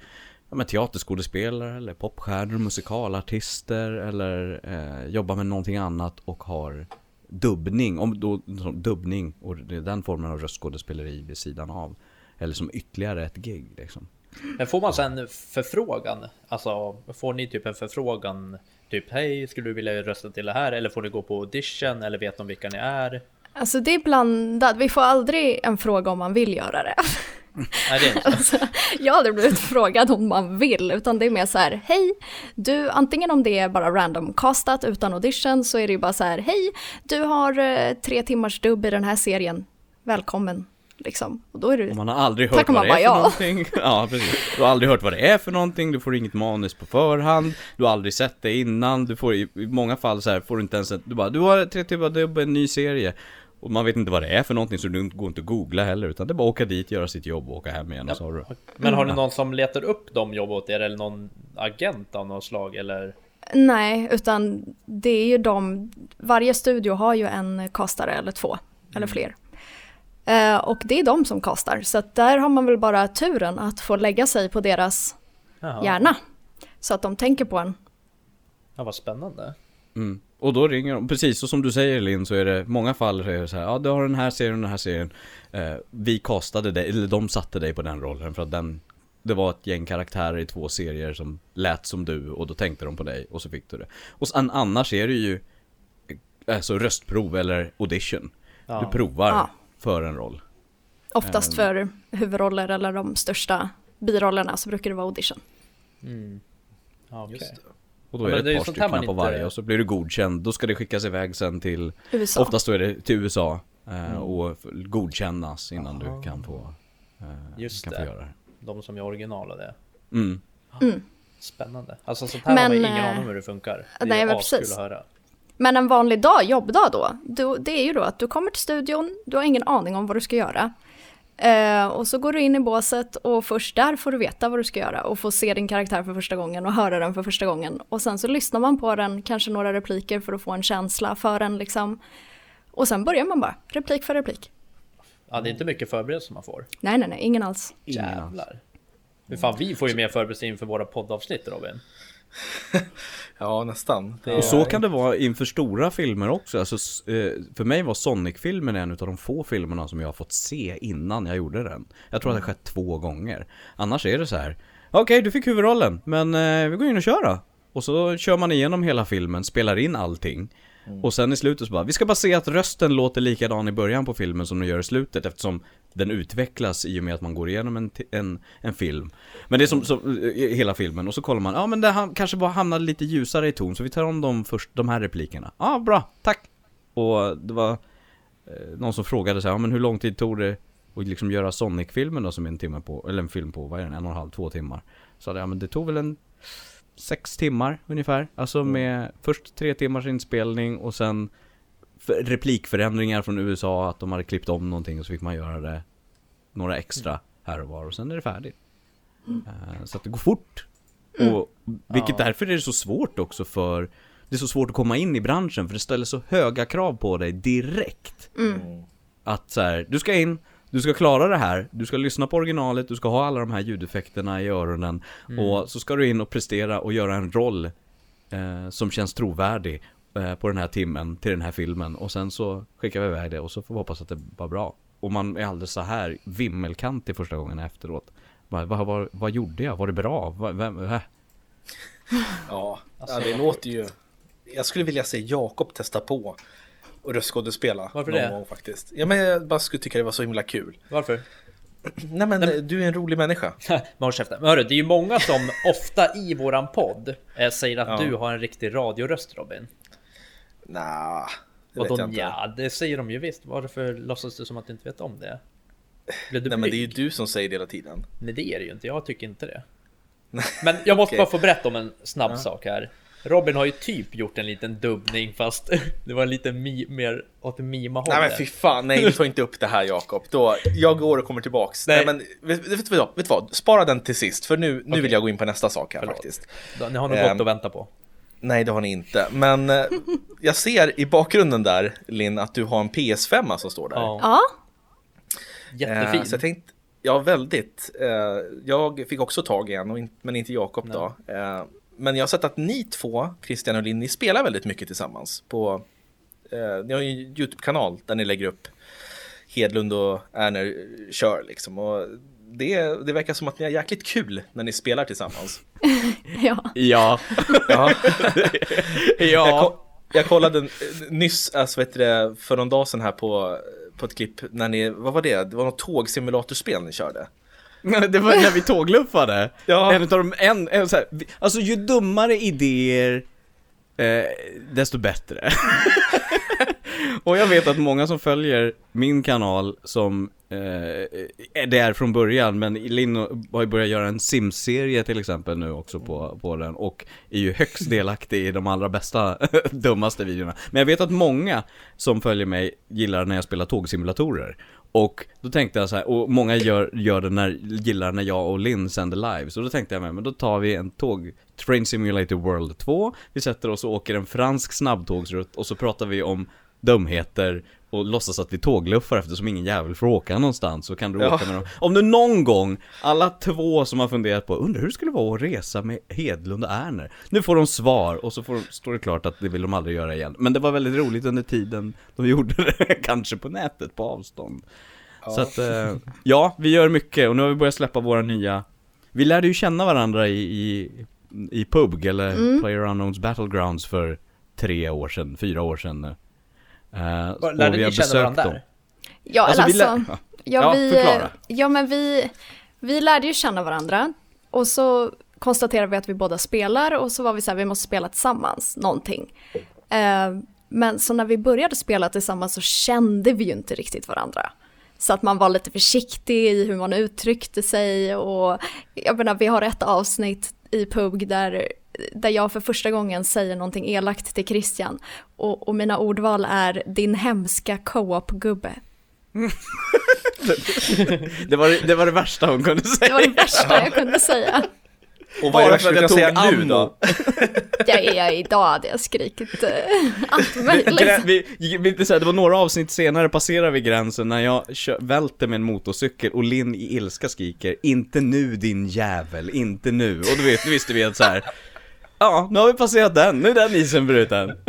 S3: ja, men teaterskådespelare eller popstjärnor, musikalartister eller eh, jobbar med någonting annat och har dubbning, om då, dubbning och det är den formen av röstskådespeleri vid sidan av. Eller som ytterligare ett gig liksom.
S2: Men får man sen förfrågan? Alltså, får ni typ en förfrågan? Typ, hej, skulle du vilja rösta till det här? Eller får ni gå på audition? Eller vet de vilka ni är?
S4: Alltså det är blandat, vi får aldrig en fråga om man vill göra det.
S2: Nej, det är inte så.
S4: Alltså, jag har aldrig blivit frågad om man vill, utan det är mer så här, hej, du, antingen om det är bara random castat utan audition så är det ju bara så här, hej, du har eh, tre timmars dubb i den här serien, välkommen, liksom. Och då är det,
S3: Och man har aldrig hört vad det är för
S4: ja.
S3: någonting. Ja, precis. Du har aldrig hört vad det är för någonting, du får inget manus på förhand, du har aldrig sett det innan, du får i, i många fall så här får du inte ens ett, du bara, du har tre timmar dubb, en ny serie. Och man vet inte vad det är för någonting så du går inte att googla heller utan det är bara att åka dit, göra sitt jobb och åka hem igen och så har du
S2: Men har ni någon som letar upp de jobb åt er? Eller någon agent av något slag? Eller?
S4: nej, utan det är ju de, varje studio har ju en castare eller två, eller fler. Eh, och det är de som kastar, så att där har man väl bara turen att få lägga sig på deras
S2: Jaha.
S4: hjärna. Så att de tänker på en.
S2: Ja, vad spännande.
S3: Mm. Och då ringer de, precis så som du säger Linn så är det många fall så är det så här, ja du har den här serien och den här serien eh, Vi castade dig, eller de satte dig på den rollen för att den Det var ett gäng karaktärer i två serier som lät som du och då tänkte de på dig och så fick du det Och sen annars är det ju eh, Alltså röstprov eller audition
S2: Ja.
S3: Du provar
S4: Ja.
S3: för en roll
S4: Oftast
S3: Ehm.
S4: för huvudroller eller de största birollerna så brukar det vara audition.
S2: Mm. Ja, okej.
S1: Just det.
S3: Och då
S2: Ja,
S3: är
S2: men
S3: det
S2: det är
S3: ett par stycken på
S2: inte-
S3: varje och så blir du godkänd Då ska det skickas iväg sen till
S4: USA.
S3: Oftast då är det till USA eh,
S2: Mm.
S3: och godkännas innan
S2: Aha.
S3: du kan få eh,
S2: Just
S3: kan
S2: det.
S3: få göra det
S2: De som är originalade.
S3: mm.
S2: Spännande. Alltså sånt här har man
S4: Men,
S2: ingen
S4: eh,
S2: aning om hur det funkar. Det
S4: nej,
S2: är
S4: men
S2: askul
S4: precis.
S2: att höra.
S4: Men en vanlig dag, jobbdag då, då, det är ju då att du kommer till studion, du har ingen aning om vad du ska göra. Eh, och så går du in i båset och först där får du veta vad du ska göra och få se din karaktär för första gången och höra den för första gången. Och sen så lyssnar man på den, kanske några repliker för att få en känsla för den liksom. Och sen börjar man bara, replik för replik.
S2: Ja, det är inte mycket förberedelse man får.
S4: Nej, nej, nej, ingen alls.
S3: Ingen alls.
S2: Jävlar. Hur fan, vi får ju mer förberedelse inför våra poddavsnitt Robin.
S1: Ja, nästan. Det
S3: Och så kan det vara inför stora filmer också. Alltså, eh, för mig var Sonic-filmen en av de få filmerna som jag har fått se innan jag gjorde den. Jag tror att det har skett två gånger. Annars är det så här. Okej, du fick huvudrollen, men eh, vi går in och kör då. Och så kör man igenom hela filmen, spelar in allting. Och sen i slutet så bara, vi ska bara se att rösten låter likadan i början på filmen som den gör i slutet eftersom den utvecklas i och med att man går igenom en, en, en film. Men det är som, som eh, hela filmen och så kollar man, ja men det ham- kanske bara hamnade lite ljusare i ton så vi tar om de, först, de här replikerna. Ja, bra, tack! Och det var eh, någon som frågade så här, ja men hur lång tid tog det att liksom göra Sonic-filmen då som är en timme på, eller en film på, vad är den, en och en halv, två timmar? Så ja men det tog väl en sex timmar ungefär. Alltså med först tre timmars inspelning och sen replikförändringar från USA, att de hade klippt om någonting och så fick man göra det några extra här och var och sen är det färdigt. Eh, Så att det går fort. Och vilket därför är det så svårt också för det är så svårt att komma in i branschen för det ställer så höga krav på dig direkt.
S1: Mm.
S3: Att så här, du ska in, du ska klara det här, du ska lyssna på originalet, du ska ha alla de här ljudeffekterna i öronen och så ska du in och prestera och göra en roll eh, som känns trovärdig på den här timmen till den här filmen och sen så skickar vi iväg det och så får vi hoppas att det var bra. Och man är alldeles så här vimmelkantig första gången efteråt. Vad, vad, vad, vad gjorde jag? Var det bra? Vem, äh?
S1: Ja,
S2: Alltså,
S1: ja det låter ju... Jag skulle vilja se Jakob testa på och röstskådespela
S2: Varför
S1: någon
S2: det?
S1: gång faktiskt. Ja, men jag bara skulle tycka det var så himla kul.
S2: Varför?
S1: Nej men du är en rolig människa.
S2: Men håll käften. Men hörru, det är ju många som ofta i våran podd eh, säger att
S1: Ja.
S2: du har en riktig radioröst Robin.
S1: Nah, det
S2: Och
S1: vet jag
S2: då,
S1: inte.
S2: ja, det säger de ju visst. Varför låtsas du som att du inte vet om det? Blev du
S1: Nej men det är ju du som säger det hela tiden.
S2: Nej det är det ju inte, jag tycker inte det. Men jag måste
S1: Okej.
S2: bara få berätta om en snabb sak här. Robin har ju typ gjort en liten dubbning fast det var lite mi- mer åt mima-hållet.
S1: Nej men fy fan, nej du tar inte upp det här Jakob. Då, jag går och kommer tillbaks. Nej,
S2: Nej.
S1: men vet, vet, vad, vet du vad? Spara den till sist för nu, nu
S2: Okej.
S1: vill jag gå in på nästa sak här
S2: Förlåt.
S1: faktiskt.
S2: Ni har nog
S1: Ehm,
S2: gott att vänta på.
S1: Nej det har ni inte. Men eh, jag ser i bakgrunden där Linn att du har en PS5 som står där.
S2: Ja,
S4: Ja,
S2: jättefin.
S1: Eh, så jag tänkte, ja väldigt. Eh, jag fick också tag i en, in, men inte Jakob då. Eh, men jag har sett att ni två, Christian och Linn, ni spelar väldigt mycket tillsammans. På, eh, ni har ju en YouTube-kanal där ni lägger upp Hedlund och Erner kör liksom. Och det, det verkar som att ni har jäkligt kul när ni spelar tillsammans.
S4: ja.
S3: Ja.
S1: Ja. Jag,
S3: ja.
S1: ko- jag kollade nyss, alltså vet du för någon dag sedan här på, på ett klipp när ni, vad var det? Det var något tågsimulatorspel ni körde.
S3: Men det var när vi tågluffade.
S1: Ja.
S3: En utav de, en, en så här, alltså ju dummare idéer, eh, desto bättre och jag vet att många som följer min kanal som eh, är där från början, men Linn har ju börjat göra en Sims-serie till exempel nu också på, på den och är ju högst delaktig i de allra bästa, dummaste videorna. Men jag vet att många som följer mig gillar när jag spelar tågsimulatorer. Och då tänkte jag så här, och många gör, gör det när, gillar när jag och Linn sänder live, så då tänkte jag men då tar vi en tåg, Train Simulator World 2, vi sätter oss och åker en fransk snabbtågsrutt och så pratar vi om dumheter och låtsas att vi tågluffar eftersom ingen jävel får åka någonstans så kan du
S1: Ja.
S3: åka med dem. Om du någon gång, alla två som har funderat på, undrar hur det skulle vara att resa med Hedlund och Erner. Nu får de svar och så får står det klart att det vill de aldrig göra igen. Men det var väldigt roligt under tiden de gjorde det, kanske på nätet på avstånd. Så att, eh, ja, vi gör mycket och nu har vi börjat släppa våra nya Vi lärde ju känna varandra i, i, i PUBG eller
S4: Mm.
S3: Player Unknowns Battlegrounds för tre år sedan, fyra år sedan nu. Eh,
S2: Lärde ni känna varandra där?
S4: Ja,
S3: Alltså, vi lä-
S4: alltså,
S3: Ja,
S4: ja, vi,
S3: förklara.
S4: ja men vi, vi lärde ju känna varandra och så konstaterade vi att vi båda spelar och så var vi så här, vi måste spela tillsammans, någonting. Eh, men så när vi började spela tillsammans så kände vi ju inte riktigt varandra. Så att man var lite försiktig i hur man uttryckte sig och jag menar vi har ett avsnitt i PUBG där, där jag för första gången säger någonting elakt till Christian och, och mina ordval är din hemska co-op-gubbe.
S3: Det var det, var det värsta hon kunde säga.
S4: Det var det värsta jag kunde säga.
S1: Och vad är det värsta du
S3: att
S1: kan
S3: jag
S1: säga
S3: tog
S1: nu då?
S4: Jag är idag hade jag skrikit eh, allt möjligt.
S3: Vi, vi, vi, det var några avsnitt senare passerar vi gränsen när jag kör, välter med en motorcykel och Linn i ilska skriker Inte nu din jävel, inte nu. Och då, vet, då visste vi att så här. Ja, nu har vi passerat den, nu är den isen bruten.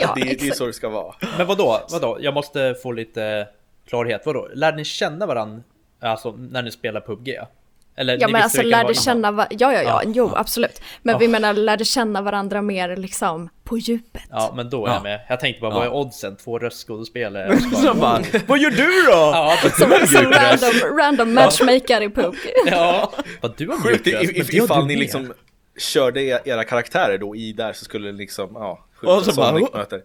S4: Ja,
S1: Det, det är så det ska vara.
S2: Men vadå, vadå? Jag måste få lite klarhet. Vadå? Lärde ni känna varandra alltså, när ni spelar PubG? Eller
S4: Ja men alltså lärde känna, va- ja ja ja,
S2: Ja.
S4: jo absolut. Men
S2: Ja.
S4: vi menar lärde känna varandra mer liksom på djupet.
S2: Ja, men då är
S3: Ja.
S2: jag med. Jag tänkte bara,
S3: Ja.
S2: vad är oddsen? Två röstskådespelare?
S3: Så bara, vad gör du då?
S2: Ja,
S4: Som, som random, random matchmaker i PUBG.
S2: Ja, vad du har mjuk röst,
S1: i-
S2: men
S1: i-
S2: det har
S1: ifall
S2: du
S1: ni liksom körde e- era karaktärer då i där så skulle det liksom, ja,
S3: Och så bara,
S1: Sonic
S3: "Åh."
S1: möter.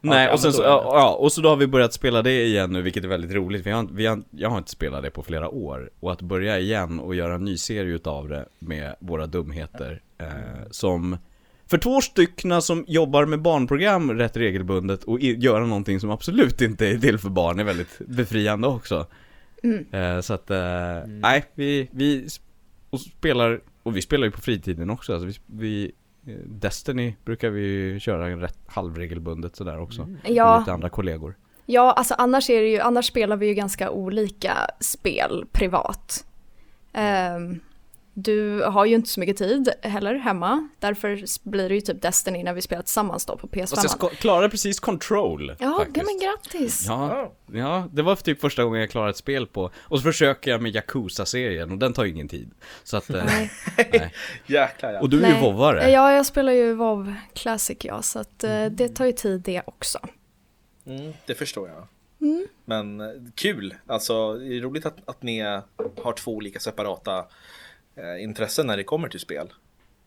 S3: Nej, och sen så, ja, och så då har vi börjat spela det igen nu, vilket är väldigt roligt. Vi har, vi har, jag har inte spelat det på flera år. Och att börja igen och göra en ny serie utav det med våra dumheter. Eh, som, för två styckna som jobbar med barnprogram rätt regelbundet och i, göra någonting som absolut inte är till för barn är väldigt befriande också. Eh, så att, eh, nej, vi, vi och spelar, och vi spelar ju på fritiden också. Alltså vi, vi Destiny brukar vi köra rätt halvregelbundet sådär också. Med
S4: Ja.
S3: lite andra kollegor.
S4: Ja, alltså annars är det ju, annars spelar vi ju ganska olika spel privat. Ehm, du har ju inte så mycket tid heller hemma, därför blir det ju typ Destiny när vi spelar tillsammans då på PS5.
S3: Fast jag klarade precis Control
S4: Ja,
S3: faktiskt.
S4: men grattis!
S3: Ja, ja, det var typ första gången jag klarade ett spel på. Och så försöker jag med Yakuza-serien och den tar ju ingen tid. Så att, eh,
S4: Nej.
S3: nej.
S1: Jäklar ja.
S3: Och du är ju
S4: Nej.
S3: vovvare.
S4: Ja, jag spelar ju WoW Classic ja, så att eh, det tar ju tid det också.
S1: Mm, det förstår jag.
S4: Mm.
S1: Men eh, kul, alltså det är roligt att, att ni har två olika separata eh, intressen när det kommer till spel.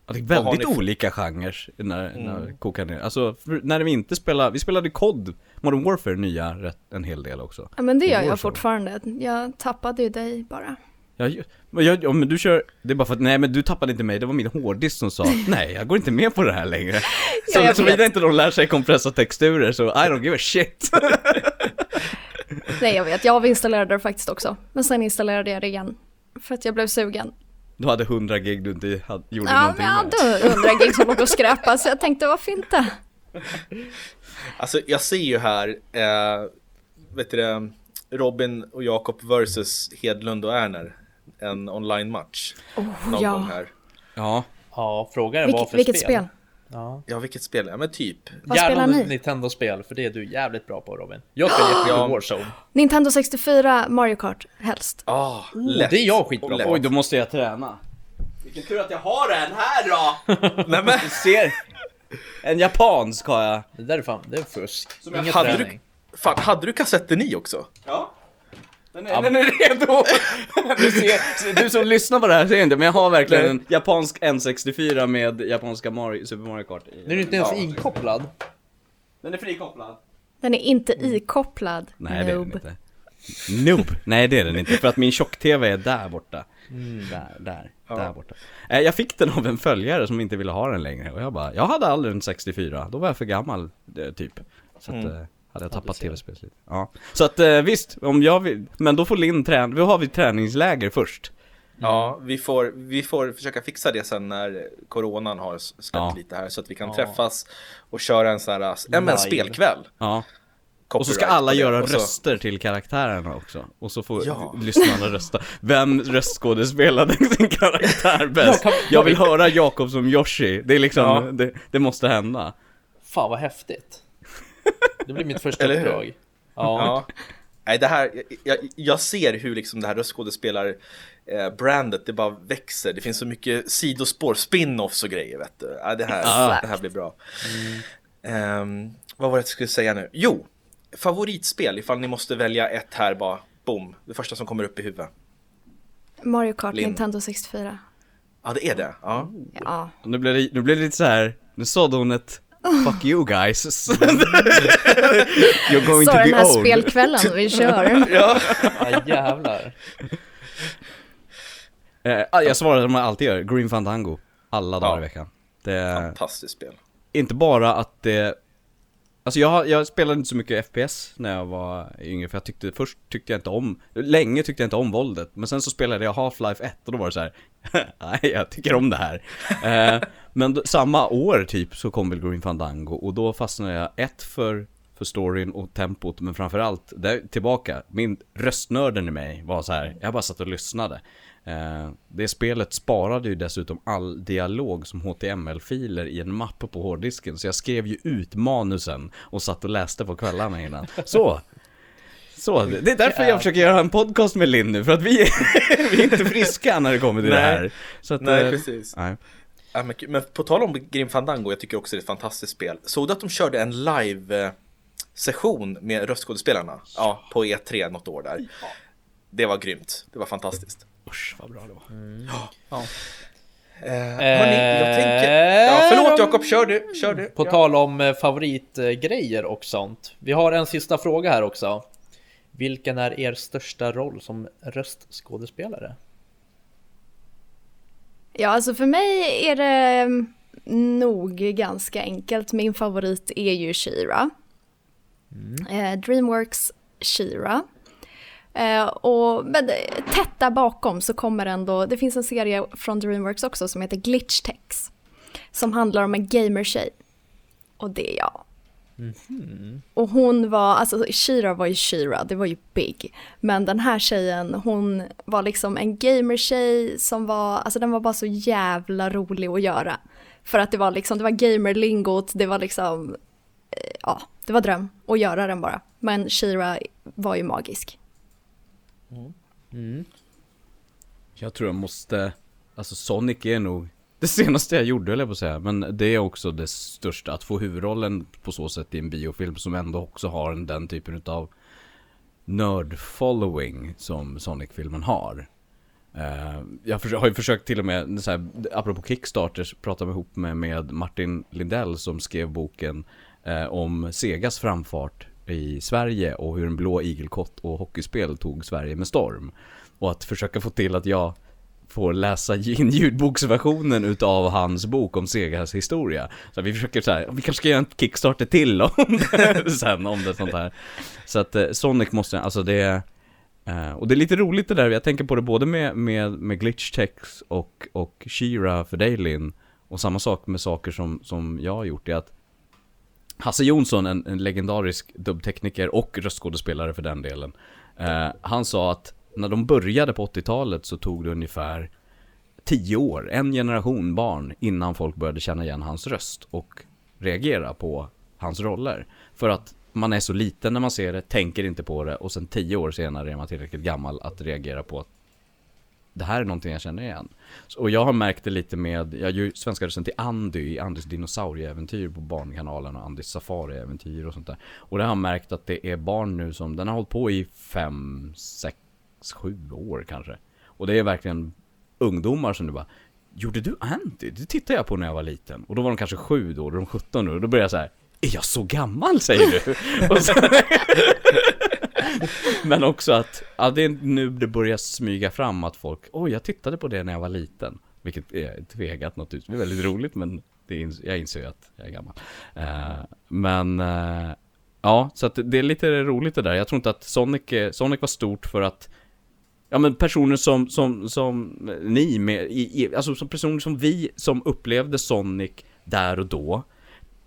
S3: Ja, det är väldigt olika genrer när, när
S1: Mm.
S3: det kokar ner. Alltså, när vi inte spelar, vi spelade COD, Modern Warfare nya rätt, en hel del också.
S4: Ja, men det gör jag fortfarande. Jag tappade ju dig bara.
S3: Ja, men jag, ja, men du kör, det är bara för att, nej men du tappade inte mig, det var min hårddisk som sa nej, jag går inte med på det här längre. Så,
S4: jag
S3: såvida inte de lär sig kompressa texturer så I don't give a shit.
S4: Nej, jag vet. Jag avinstallerade det faktiskt också. Men sen installerade jag det igen. För att jag blev sugen.
S3: Du hade 100 gig du inte hade, gjorde
S4: Ja,
S3: någonting
S4: men jag
S3: med.
S4: hade 100 gig som låg och skräpade, så jag tänkte varför inte?
S1: Alltså jag ser ju här, eh, vet du det, Robin och Jakob versus Hedlund och Erner. En online-match. någon gång
S4: Oh, ja.
S1: här.
S3: Ja,
S2: Ja, frågan är vad
S4: Vilket,
S2: för
S4: vilket
S2: spel?
S4: spel?
S2: Ja.
S1: Ja, vilket spel? Ja men typ.
S4: Vad
S2: Gärna
S4: spelar ni?
S2: Nintendo-spel, för det är du jävligt bra på Robin. Jag spelar jättemycket
S1: Ja.
S2: Warzone.
S4: Nintendo 64, Mario Kart, helst.
S1: Ah,
S2: Oh,
S1: lätt.
S2: det är jag skitbra på.
S3: oj då måste jag träna. Vilken tur att jag har en här då!
S1: Nej, men,
S3: Du ser, en japansk har jag.
S2: Det där är fan, det är fusk.
S3: jag
S2: Ingen
S1: hade
S2: träning.
S1: fan, hade du kassetten i också?
S3: Ja. Den är, den är redo! Du, ser, du som lyssnar på det här ser inte, men jag har verkligen en japansk N64 med japanska Mario, Super Mario Kart i.
S2: Nu är inte ens
S1: Ja.
S2: inkopplad.
S3: Den är frikopplad.
S4: Den är inte ikopplad.
S3: Nej det är den
S4: noob.
S3: inte. Noob? Nej det är den inte, för att min tjock-tv är där borta. Där, där, där borta. Eh, Jag fick den av en följare som inte ville ha den längre och jag bara, jag hade aldrig en 64, då var jag för gammal eh, typ. Så att, eh, hade jag tappat tv-spelet lite. Ja. Så att eh, visst, om jag vill, men då får Linn träna, då har vi träningsläger först.
S1: Ja, vi får, vi får försöka fixa det sen när coronan har släppt
S3: Ja.
S1: lite här så att vi kan
S2: Ja.
S1: träffas och köra en sån här, ja, men spelkväll.
S3: Ja. Och så ska
S1: Copyright
S3: alla göra
S1: så-
S3: röster till karaktärerna också. Och så får
S1: Ja.
S3: lyssnarna rösta. Vem röstskådespelade sin karaktär bäst? Jag vill höra Jakob som Yoshi. Det är liksom,
S1: Ja.
S3: det, det måste hända.
S2: Fan vad häftigt. Det blir mitt första
S1: Eller hur?
S2: uppdrag. Ja.
S1: Ja. Nej, det här, jag, jag ser hur liksom det här röstskådespelar eh, brandet, det bara växer. Det finns så mycket sidospår, spin-offs och grejer vet du. Ja, det, här, det här blir bra. Ehm, vad var det jag skulle säga nu? Jo, favoritspel ifall ni måste välja ett här bara, boom, det första som kommer upp i huvudet.
S4: Mario Kart
S1: Linn.
S4: Nintendo 64.
S1: Ja, det är det. Ja.
S4: Ja.
S3: Nu blev det, nu blev det lite så här. nu sådde hon ett Fuck you guys. You're going
S4: Så
S3: to
S4: den
S3: be
S4: här
S3: old.
S4: spelkvällen vi kör.
S1: ja.
S2: ja jävlar.
S3: Eh, jag svarar som jag alltid gör, Green Fandango. Alla dagar
S1: Ja.
S3: i veckan. Det är
S1: Fantastiskt spel.
S3: inte bara att det... Alltså jag, jag spelade inte så mycket FPS när jag var yngre för jag tyckte, först tyckte jag inte om, länge tyckte jag inte om våldet. Men sen så spelade jag Half-Life 1 och då var det så här. nej jag tycker om det här. eh, men samma år typ så kom väl Green Fandango och då fastnade jag ett för, för storyn och tempot men framförallt, där, tillbaka, min röstnörden i mig var så här. jag bara satt och lyssnade. Eh, det spelet sparade ju dessutom all dialog som HTML-filer i en mapp på hårddisken. Så jag skrev ju ut manusen och satt och läste på kvällarna innan. Så! Så, det är därför jag försöker göra en podcast med Linn nu, för att vi, vi är inte friska när det kommer till det
S1: Nej.
S3: här. Så att,
S1: Nej,
S3: eh,
S1: precis.
S3: Nej.
S1: Ja, men, men på tal om Grim Fandango, jag tycker också det är ett fantastiskt spel. Såg du att de körde en live-session med röstskådespelarna? Ja, på E3 något år där. Det var grymt. Det var fantastiskt.
S3: Usch, vad bra det var.
S2: Ja.
S1: Eh, hörni, jag tänker... Ja, förlåt Jakob, kör du, kör du.
S2: På
S1: ja.
S2: tal om eh, favoritgrejer och sånt. Vi har en sista fråga här också. Vilken är er största roll som röstskådespelare?
S4: Ja, alltså för mig är det mm, nog ganska enkelt. Min favorit är ju Shira. Eh, Dreamworks Shira. Eh, och men tätt där bakom så kommer ändå, det finns en serie från Dreamworks också som heter Glitchtex. Som handlar om en gamertjej. Och det är jag. Och hon var, alltså Shira var ju Shira, det var ju big. Men den här tjejen, hon var liksom en gamertjej som var, alltså den var bara så jävla rolig att göra. För att det var liksom, det var gamerlingot, det var liksom, eh, ja, det var dröm att göra den bara. Men Shira var ju magisk.
S3: Jag tror jag måste, alltså Sonic är nog det senaste jag gjorde, eller jag på att säga. Men det är också det största, att få huvudrollen på så sätt i en biofilm som ändå också har den typen av nörd-following som Sonic-filmen har. Eh, jag har ju försökt till och med, så här, apropå Kickstarters, prata ihop med, med Martin Lindell som skrev boken eh, om Segas framfart i Sverige och hur en blå igelkott och hockeyspel tog Sverige med storm. Och att försöka få till att jag får läsa in ljudboksversionen utav hans bok om Segas historia. Så vi försöker så här, vi kanske ska göra en Kickstarter till om det sen, om det sånt här. Så att eh, Sonic måste, alltså det är och det är lite roligt det där, jag tänker på det både med, med, med glitchtext och, och Shira för dig Linn. Och samma sak med saker som, som jag har gjort, är att Hasse Jonsson, en, en legendarisk dubbtekniker och röstskådespelare för den delen. Eh, han sa att när de började på 80-talet så tog det ungefär 10 år, en generation barn, innan folk började känna igen hans röst och reagera på hans roller. För att man är så liten när man ser det, tänker inte på det och sen 10 år senare är man tillräckligt gammal att reagera på att det här är någonting jag känner igen. Och jag har märkt det lite med, jag gör ju svenska rösten till Andy i Andys dinosaurieäventyr på Barnkanalen och Andys safariäventyr och sånt där. Och det har jag märkt att det är barn nu som, den har hållit på i 5, 6, 7 år kanske. Och det är verkligen ungdomar som du bara Gjorde du Andy? Det tittade jag på när jag var liten. Och då var de kanske 7 då, då är de 17 nu. Och då började jag så här. Är jag så gammal säger du? Så, men också att, ja det är nu det börjar smyga fram att folk, oj jag tittade på det när jag var liten. Vilket är tvegat naturligtvis, det är väldigt roligt men det är, jag inser ju att jag är gammal. Eh, men, eh, ja så att det är lite roligt det där. Jag tror inte att Sonic, Sonic var stort för att Ja men personer som, som, som ni med, i, i, alltså som personer som vi som upplevde Sonic där och då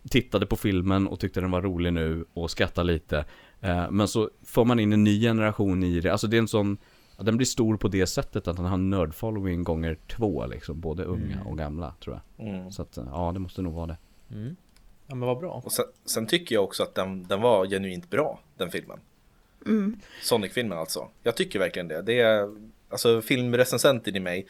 S3: Tittade på filmen och tyckte den var rolig nu och skrattade lite eh, Men så får man in en ny generation i det, alltså det är en sån ja, Den blir stor på det sättet att den har nörd-following gånger två liksom, både unga och gamla tror jag
S1: Mm.
S3: Så att, ja det måste nog vara det
S2: Ja men vad bra.
S1: Och sen, sen tycker jag också att den, den var genuint bra, den filmen. Sonic-filmen alltså. Jag tycker verkligen det. Det är, alltså filmrecensenten i mig,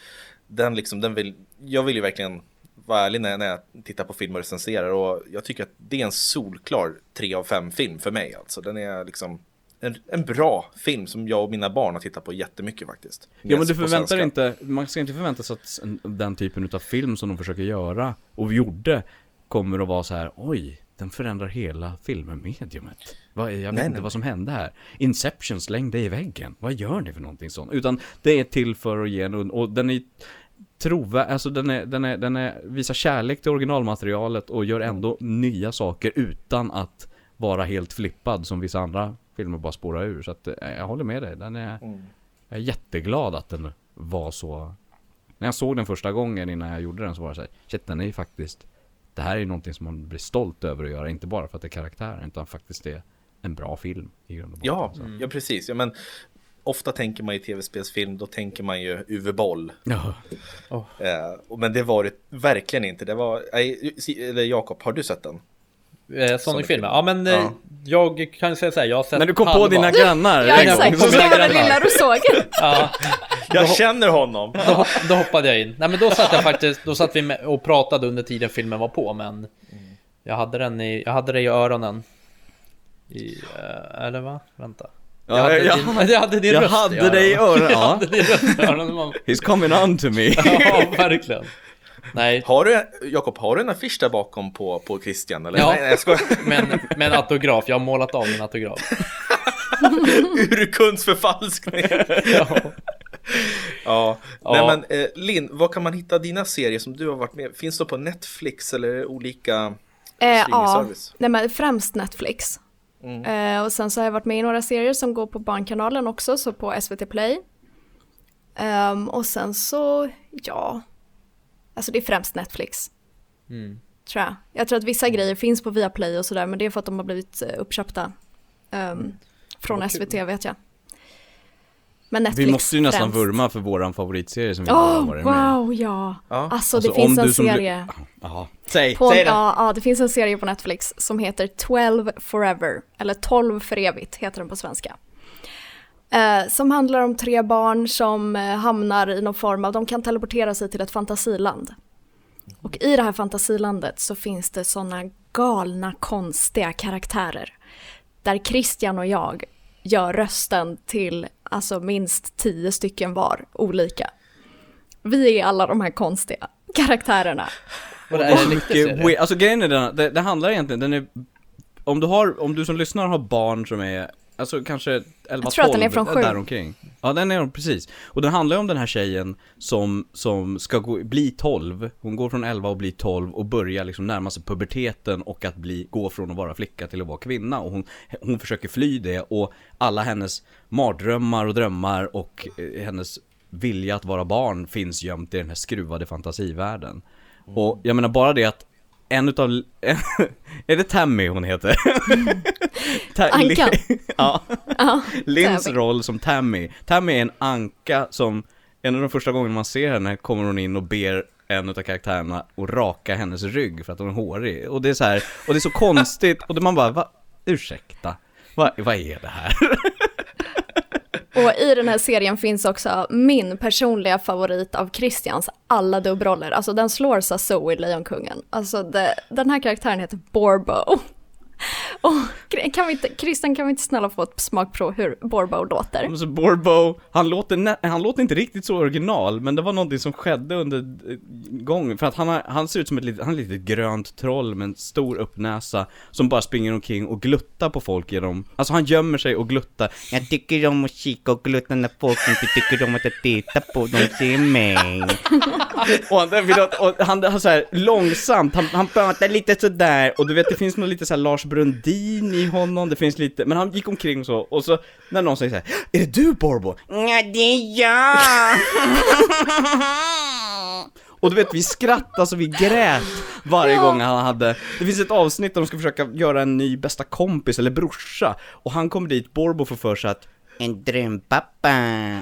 S1: den liksom, den vill, jag vill ju verkligen vara ärlig när, när jag tittar på film och recenserar och jag tycker att det är en solklar 3 av 5 film för mig alltså. Den är liksom en, en bra film som jag och mina barn har tittat på jättemycket faktiskt.
S3: Ja men du förväntar inte, man ska inte förvänta sig att en- den typen av film som de försöker göra och gjorde kommer att vara så här: oj, den förändrar hela filmmediumet. Vad, jag vet
S1: Nej,
S3: inte
S1: nej.
S3: vad som hände här. Inception, släng dig i väggen. Vad gör ni för någonting sånt? Utan det är till för att ge en, och den är trovärdig, alltså den är, den är, den är, visar kärlek till originalmaterialet och gör ändå nya saker utan att vara helt flippad som vissa andra filmer bara spårar ur. Så att eh, jag håller med dig, den är
S1: Mm.
S3: jag är jätteglad att den var så När jag såg den första gången innan jag gjorde den så var det så här, Shit den är ju faktiskt Det här är ju någonting som man blir stolt över att göra Inte bara för att det är karaktären utan faktiskt det är en bra film i grund och botten.
S1: Ja,
S3: Så.
S1: ja precis. Ja, men ofta tänker man ju tv-spelsfilm, då tänker man ju Uwe Boll.
S3: ja.
S1: Eh, och- men det var det verkligen inte. Det var, eller Jakob, har du sett den?
S2: Eh, Sonic-filmen. Ja men eh,
S1: Ja.
S2: jag kan säga såhär, jag har sett
S3: När du kom på
S2: halva.
S3: dina grannar
S4: Ja exakt, det var det lilla du såg.
S2: Ja,
S1: Jag känner honom!
S2: då, hopp- då hoppade jag in. Nej men då satt jag faktiskt, då satt vi med och pratade under tiden filmen var på men Jag hade den i, jag hade det i öronen i, eh, eller va? Vänta Jag
S3: Ja,
S2: hade
S3: jag,
S2: din, jag hade din
S3: jag
S2: röst
S3: hade dig i öronen,
S2: Jag
S3: ja.
S2: hade röst i öronen
S3: He's coming on to me
S2: Ja verkligen Nej,
S1: Har du, Jakob, har du en affisch där bakom på, på Christian? Eller?
S2: Ja.
S1: Nej, jag skojar.
S2: men med en autograf, jag har målat av min autograf
S1: Urkundsförfalskning!
S2: ja.
S1: Ja,
S2: Ja.
S1: nej men eh, Linn, var kan man hitta dina serier som du har varit med? Finns de på Netflix eller olika
S4: Eh, ja, nej, men främst Netflix.
S1: Mm.
S4: Eh, och sen så har jag varit med i några serier som går på Barnkanalen också, så på SVT Play. Ehm, och sen så, ja, alltså det är främst Netflix.
S2: Mm.
S4: Tror jag. Jag tror att vissa grejer finns på Viaplay och sådär, men det är för att de har blivit eh, uppköpta. ehm, från
S1: Vad kul.
S4: SVT vet jag. Men Netflix
S3: Vi måste ju nästan
S4: främst.
S3: vurma för våran favoritserie som vi bara har varit med
S4: wow, ja.
S1: Ja.
S4: Alltså,
S3: Alltså,
S4: det finns
S3: om
S4: en
S3: du
S4: serie.
S3: Jaha, säg,
S4: På,
S3: säg det!
S4: ja, ja, det finns en serie på Netflix som heter 12 Forever, eller 12 för evigt heter den på svenska. Eh, som handlar om tre barn som eh, hamnar i någon form av, de kan teleportera sig till ett fantasiland. Och i det här fantasilandet så finns det sådana galna konstiga karaktärer. Där Christian och jag gör rösten till alltså minst tio stycken var, olika. Vi är alla de här konstiga karaktärerna.
S2: Och det är
S3: Mycket. Alltså grejen är den, det, det handlar egentligen, den är om du har, om du som lyssnar har barn som är, alltså kanske 11,
S4: Jag tror att den är från sju.
S3: däromkring. Ja den är precis. Och den handlar ju om den här tjejen som, som ska gå, bli 12, hon går från 11 och blir 12 och börjar liksom närma sig puberteten och att bli, gå från att vara flicka till att vara kvinna och hon, hon försöker fly det och alla hennes mardrömmar och drömmar och eh, hennes vilja att vara barn finns gömt i den här skruvade fantasivärlden. Och jag menar bara det att en utav, är det Tammy hon heter? Ta-
S4: Ankan.
S3: ja,
S4: Ja,
S3: Lins roll som Tammy. Tammy är en anka som, en av de första gångerna man ser henne kommer hon in och ber en utav karaktärerna att raka hennes rygg för att hon är hårig. Och det är så här, och det är så konstigt, och det man bara, va, ursäkta, vad, vad är det här?
S4: Och i den här serien finns också min personliga favorit av Christians alla dubbroller. Alltså den slår Sasso i Lejonkungen. Alltså det, den här karaktären heter Borbo. Och kan vi inte, Christian kan vi inte snälla få ett smakprov hur Borbo låter?
S3: Så Borbo, han låter, han låter inte riktigt så original, men det var någonting som skedde under eh, gången, för att han, har, han ser ut som ett litet, han är ett litet grönt troll med en stor uppnäsa som bara springer omkring och gluttar på folk genom, alltså han gömmer sig och gluttar. Jag tycker om att kika och glutta när folk inte tycker om att jag tittar på dem, se mig. och han, och han, han så här långsamt, han, han pratar lite sådär, och du vet det finns något lite så här Lars Brundin i honom, det finns lite, men han gick omkring så, och så när någon säger så här, Är det du Borbo? Nej, det är jag! Och du vet, vi skrattade så vi grät varje gång han hade Det finns ett avsnitt där de ska försöka göra en ny bästa kompis eller brorsa Och han kommer dit, Borbo får för sig att En drömpappa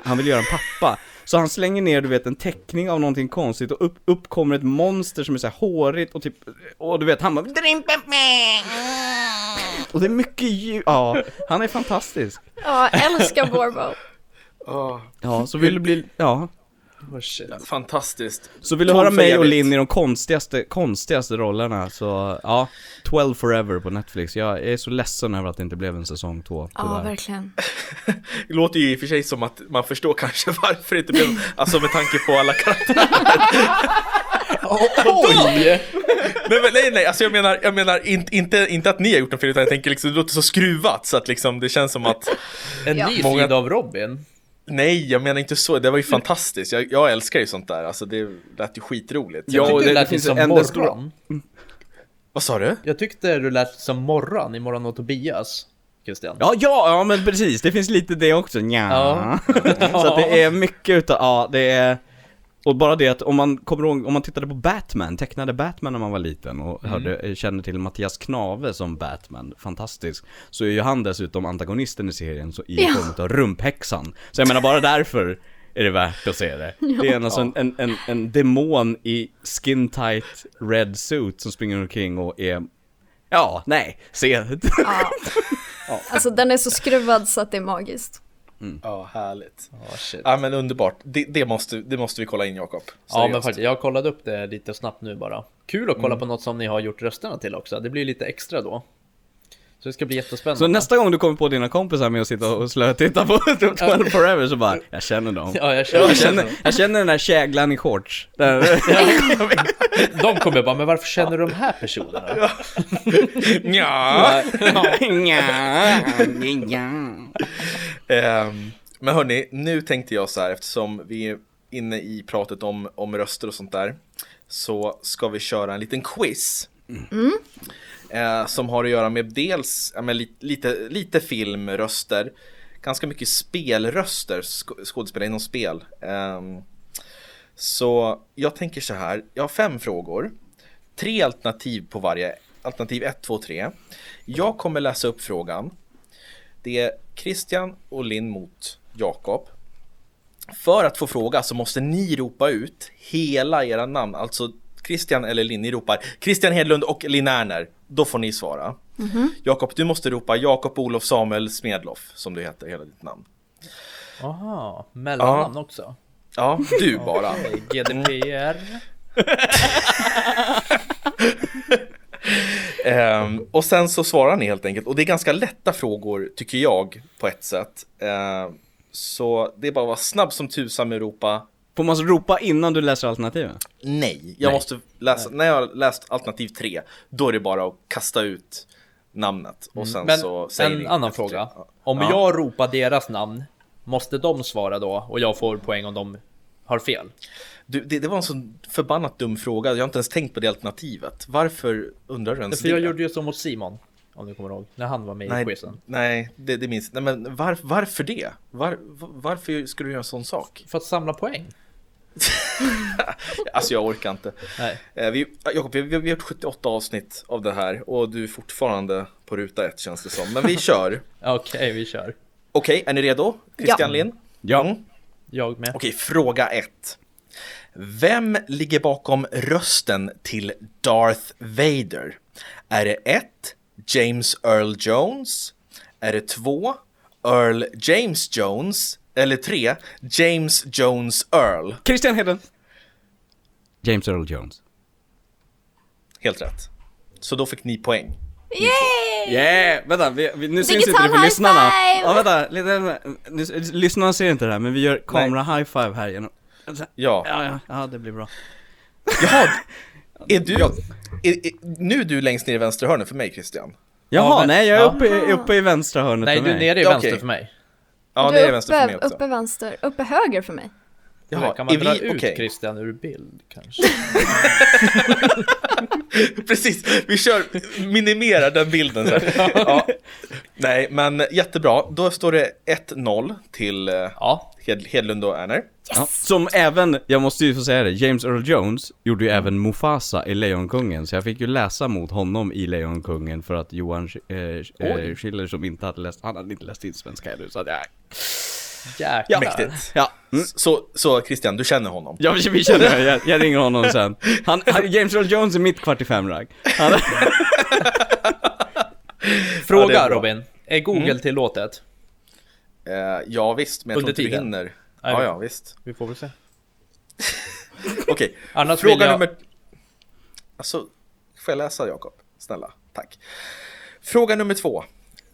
S3: Han vill göra en pappa Så han slänger ner, du vet, en teckning av någonting konstigt och upp, upp kommer ett monster som är så här hårigt och typ Och du vet, han bara Och det är mycket ljud, ja, han är fantastisk.
S4: Ja, älskar Borbo.
S3: Ja, så vill du bli, ja
S2: Oh, shit.
S1: Fantastiskt.
S3: Så vill du
S1: 12
S3: höra mig och. Linn i de konstigaste, konstigaste rollerna så, ja 12 Forever på Netflix, jag är så ledsen över att det inte blev en säsong två
S4: Ja,
S3: tyvärr
S4: verkligen.
S1: Det låter ju i och för sig som att man förstår kanske varför det inte blev, alltså med tanke på alla karaktärer.
S2: Oj!
S1: Nej, men, nej, nej, alltså jag menar, jag menar inte, inte, inte att ni har gjort något fel utan jag tänker liksom, det låter så skruvat så att liksom det känns som att
S2: En ny
S1: Många-
S2: sida av Robin.
S1: Nej, jag menar inte så, det var ju fantastiskt. Jag, jag älskar ju sånt där, alltså det lät ju skitroligt.
S3: Ja,
S2: Jag
S3: och
S2: tyckte
S3: det-
S2: det
S3: det
S2: lät
S3: finns
S2: som
S3: stora-
S2: Morran.
S1: Vad sa du?
S2: Jag tyckte du lät som Morran i Morran och Tobias. Christian.
S3: Ja, ja, ja men precis, det finns lite det också, ja.
S2: Ja.
S3: Så att det är mycket utav, ja det är och bara det att om man kommer ihåg, om man tittade på Batman, tecknade Batman när man var liten och hörde, kände till Mattias Knave som Batman, fantastisk Så är ju han dessutom antagonisten i serien så i
S4: Ja.
S3: form av rumphäxan Så jag menar bara därför är det värt att se det Det är alltså en, en, en, en demon i skin tight red suit som springer omkring och är Ja, nej, se
S4: Ja. Alltså den är så skruvad så att det är magiskt.
S1: Ja, härligt.
S2: Ja, shit.
S1: Ja men underbart, det, det, måste, det måste vi kolla in Jakob.
S2: Ja men faktiskt, jag kollade upp det lite snabbt nu bara. Kul att kolla på något som ni har gjort rösterna till också. Det blir lite extra då. Så det ska bli jättespännande.
S3: Så nästa gång du kommer på dina kompisar med att sitta och slötitta på 12 Forever så bara, jag känner dem
S2: Ja, jag känner,
S3: Jag känner, jag känner den där käglan i shorts där.
S2: De kommer bara, men varför känner du de här personerna?
S1: Nja.
S3: Nja, nja.
S1: Ehm, men hörni, nu tänkte jag så här eftersom vi är inne i pratet om, om röster och sånt där så ska vi köra en liten quiz. Eh, som har att göra med dels ja, men, li, lite, lite filmröster, ganska mycket spelröster, sk- skådespelare inom spel. Ehm, så jag tänker så här, jag har fem frågor, tre alternativ på varje, alternativ 1, 2, 3. Jag kommer läsa upp frågan. Det är Christian och Linn mot Jakob. För att få fråga så måste ni ropa ut hela era namn, alltså Christian eller Linn, ni ropar Christian Hedlund och Linn Erner. Då får ni svara. Jakob, du måste ropa Jakob Olof Samuel Smedloff, som du heter, hela ditt namn.
S2: Aha, mellannamn också.
S1: Ja, du bara.
S2: GDPR.
S1: Ehm, och sen så svarar ni helt enkelt. Och det är ganska lätta frågor, tycker jag, på ett sätt. Ehm, så det är bara att vara snabb som tusan med ropa
S3: Får man ropa innan du läser alternativen?
S1: nej. Jag
S3: Nej.
S1: måste läsa, när jag har läst alternativ tre, då är det bara att kasta ut namnet. Och sen
S2: Men
S1: så säger
S2: en
S1: ni
S2: annan
S1: efter
S2: fråga.
S1: tre.
S2: Om
S1: Ja.
S2: jag ropar deras namn, måste de svara då och jag får poäng om de har fel?
S1: Du, det, det var en sån förbannat dum fråga, jag har inte ens tänkt på det alternativet. Varför undrar du ens
S2: För jag
S1: det?
S2: gjorde ju så mot Simon, om du kommer ihåg, när han var med i
S1: Nej,
S2: quizen.
S1: nej det, det minns Nej men var, varför det? Var, var, varför skulle du göra en sån sak?
S2: För att samla poäng.
S1: Alltså jag orkar inte.
S2: Nej.
S1: Eh, Vi, Jakob, vi, vi har gjort 78 avsnitt av det här och du är fortfarande på ruta ett känns det som. Men vi kör.
S2: Okej, vi kör.
S1: Okej, är ni redo? Christian
S4: Ja.
S1: Lind?
S3: Ja.
S1: Mm.
S2: Jag med.
S1: Okej, fråga ett. Vem ligger bakom rösten till Darth Vader? Är det 1. James Earl Jones? Är det 2. Earl James Jones? Eller 3. James Jones Earl?
S3: Christian Heden. James Earl Jones.
S1: Helt rätt. Så då fick ni poäng.
S4: Yay!
S3: Yeah! Vänta, vi, vi, nu syns
S4: Digital
S3: inte det för lyssnarna. Ja, vänta, lite, nu, lyssnarna ser inte det här, men vi gör kamera high five här genom...
S1: Ja.
S3: Ja, ja, ja, det blir bra.
S1: Jaha, är du... Är, är, nu är du längst ner i vänstra hörnet för mig Christian.
S3: Jaha,
S2: men-
S3: nej jag är
S2: ja.
S3: uppe, i- uppe i vänstra hörnet
S2: Nej,
S3: för
S2: du är
S3: mig.
S2: nere i
S1: Ja,
S2: vänster
S1: okej.
S2: för mig.
S1: Ja,
S4: du
S1: det är
S4: är
S1: vänster för mig
S4: uppe,
S1: också.
S4: uppe vänster, uppe höger för mig.
S1: Jaha,
S2: kan man dra
S1: vi-
S2: ut
S1: okej.
S2: Christian ur bild kanske?
S1: Precis, vi kör, minimera den bilden. Så. Ja. Nej, men jättebra. Då står det 1-0 till eh,
S2: Ja,
S1: Hed- Hedlund och Erner.
S3: Ja. Som även, jag måste ju få säga det, James Earl Jones gjorde ju även Mufasa i Lejonkungen, så jag fick ju läsa mot honom i Lejonkungen för att Johan Sch- eh, eh, Schiller som inte hade läst, han hade inte läst in svenska heller, så att jag...
S2: jäklar.
S3: Ja,
S1: Mäktigt.
S3: Ja, mm.
S1: Så, så Christian, du känner honom?
S3: Ja, vi känner det. Jag, jag ringer honom sen. Han, han, James Earl Jones är mitt kvart i fem ragg. Han,
S2: Fråga
S1: Ja, är.
S2: Robin, är Google tillåtet?
S1: Eh, ja visst, men jag
S2: Under
S1: tror inte
S2: tiden?
S1: hinner. Ja,
S2: vi-
S1: ja, visst.
S2: Vi får väl se.
S1: Okej,
S2: Annars vill
S1: fråga
S2: jag...
S1: nummer... Alltså, får jag läsa Jakob? Snälla, tack. Fråga nummer två.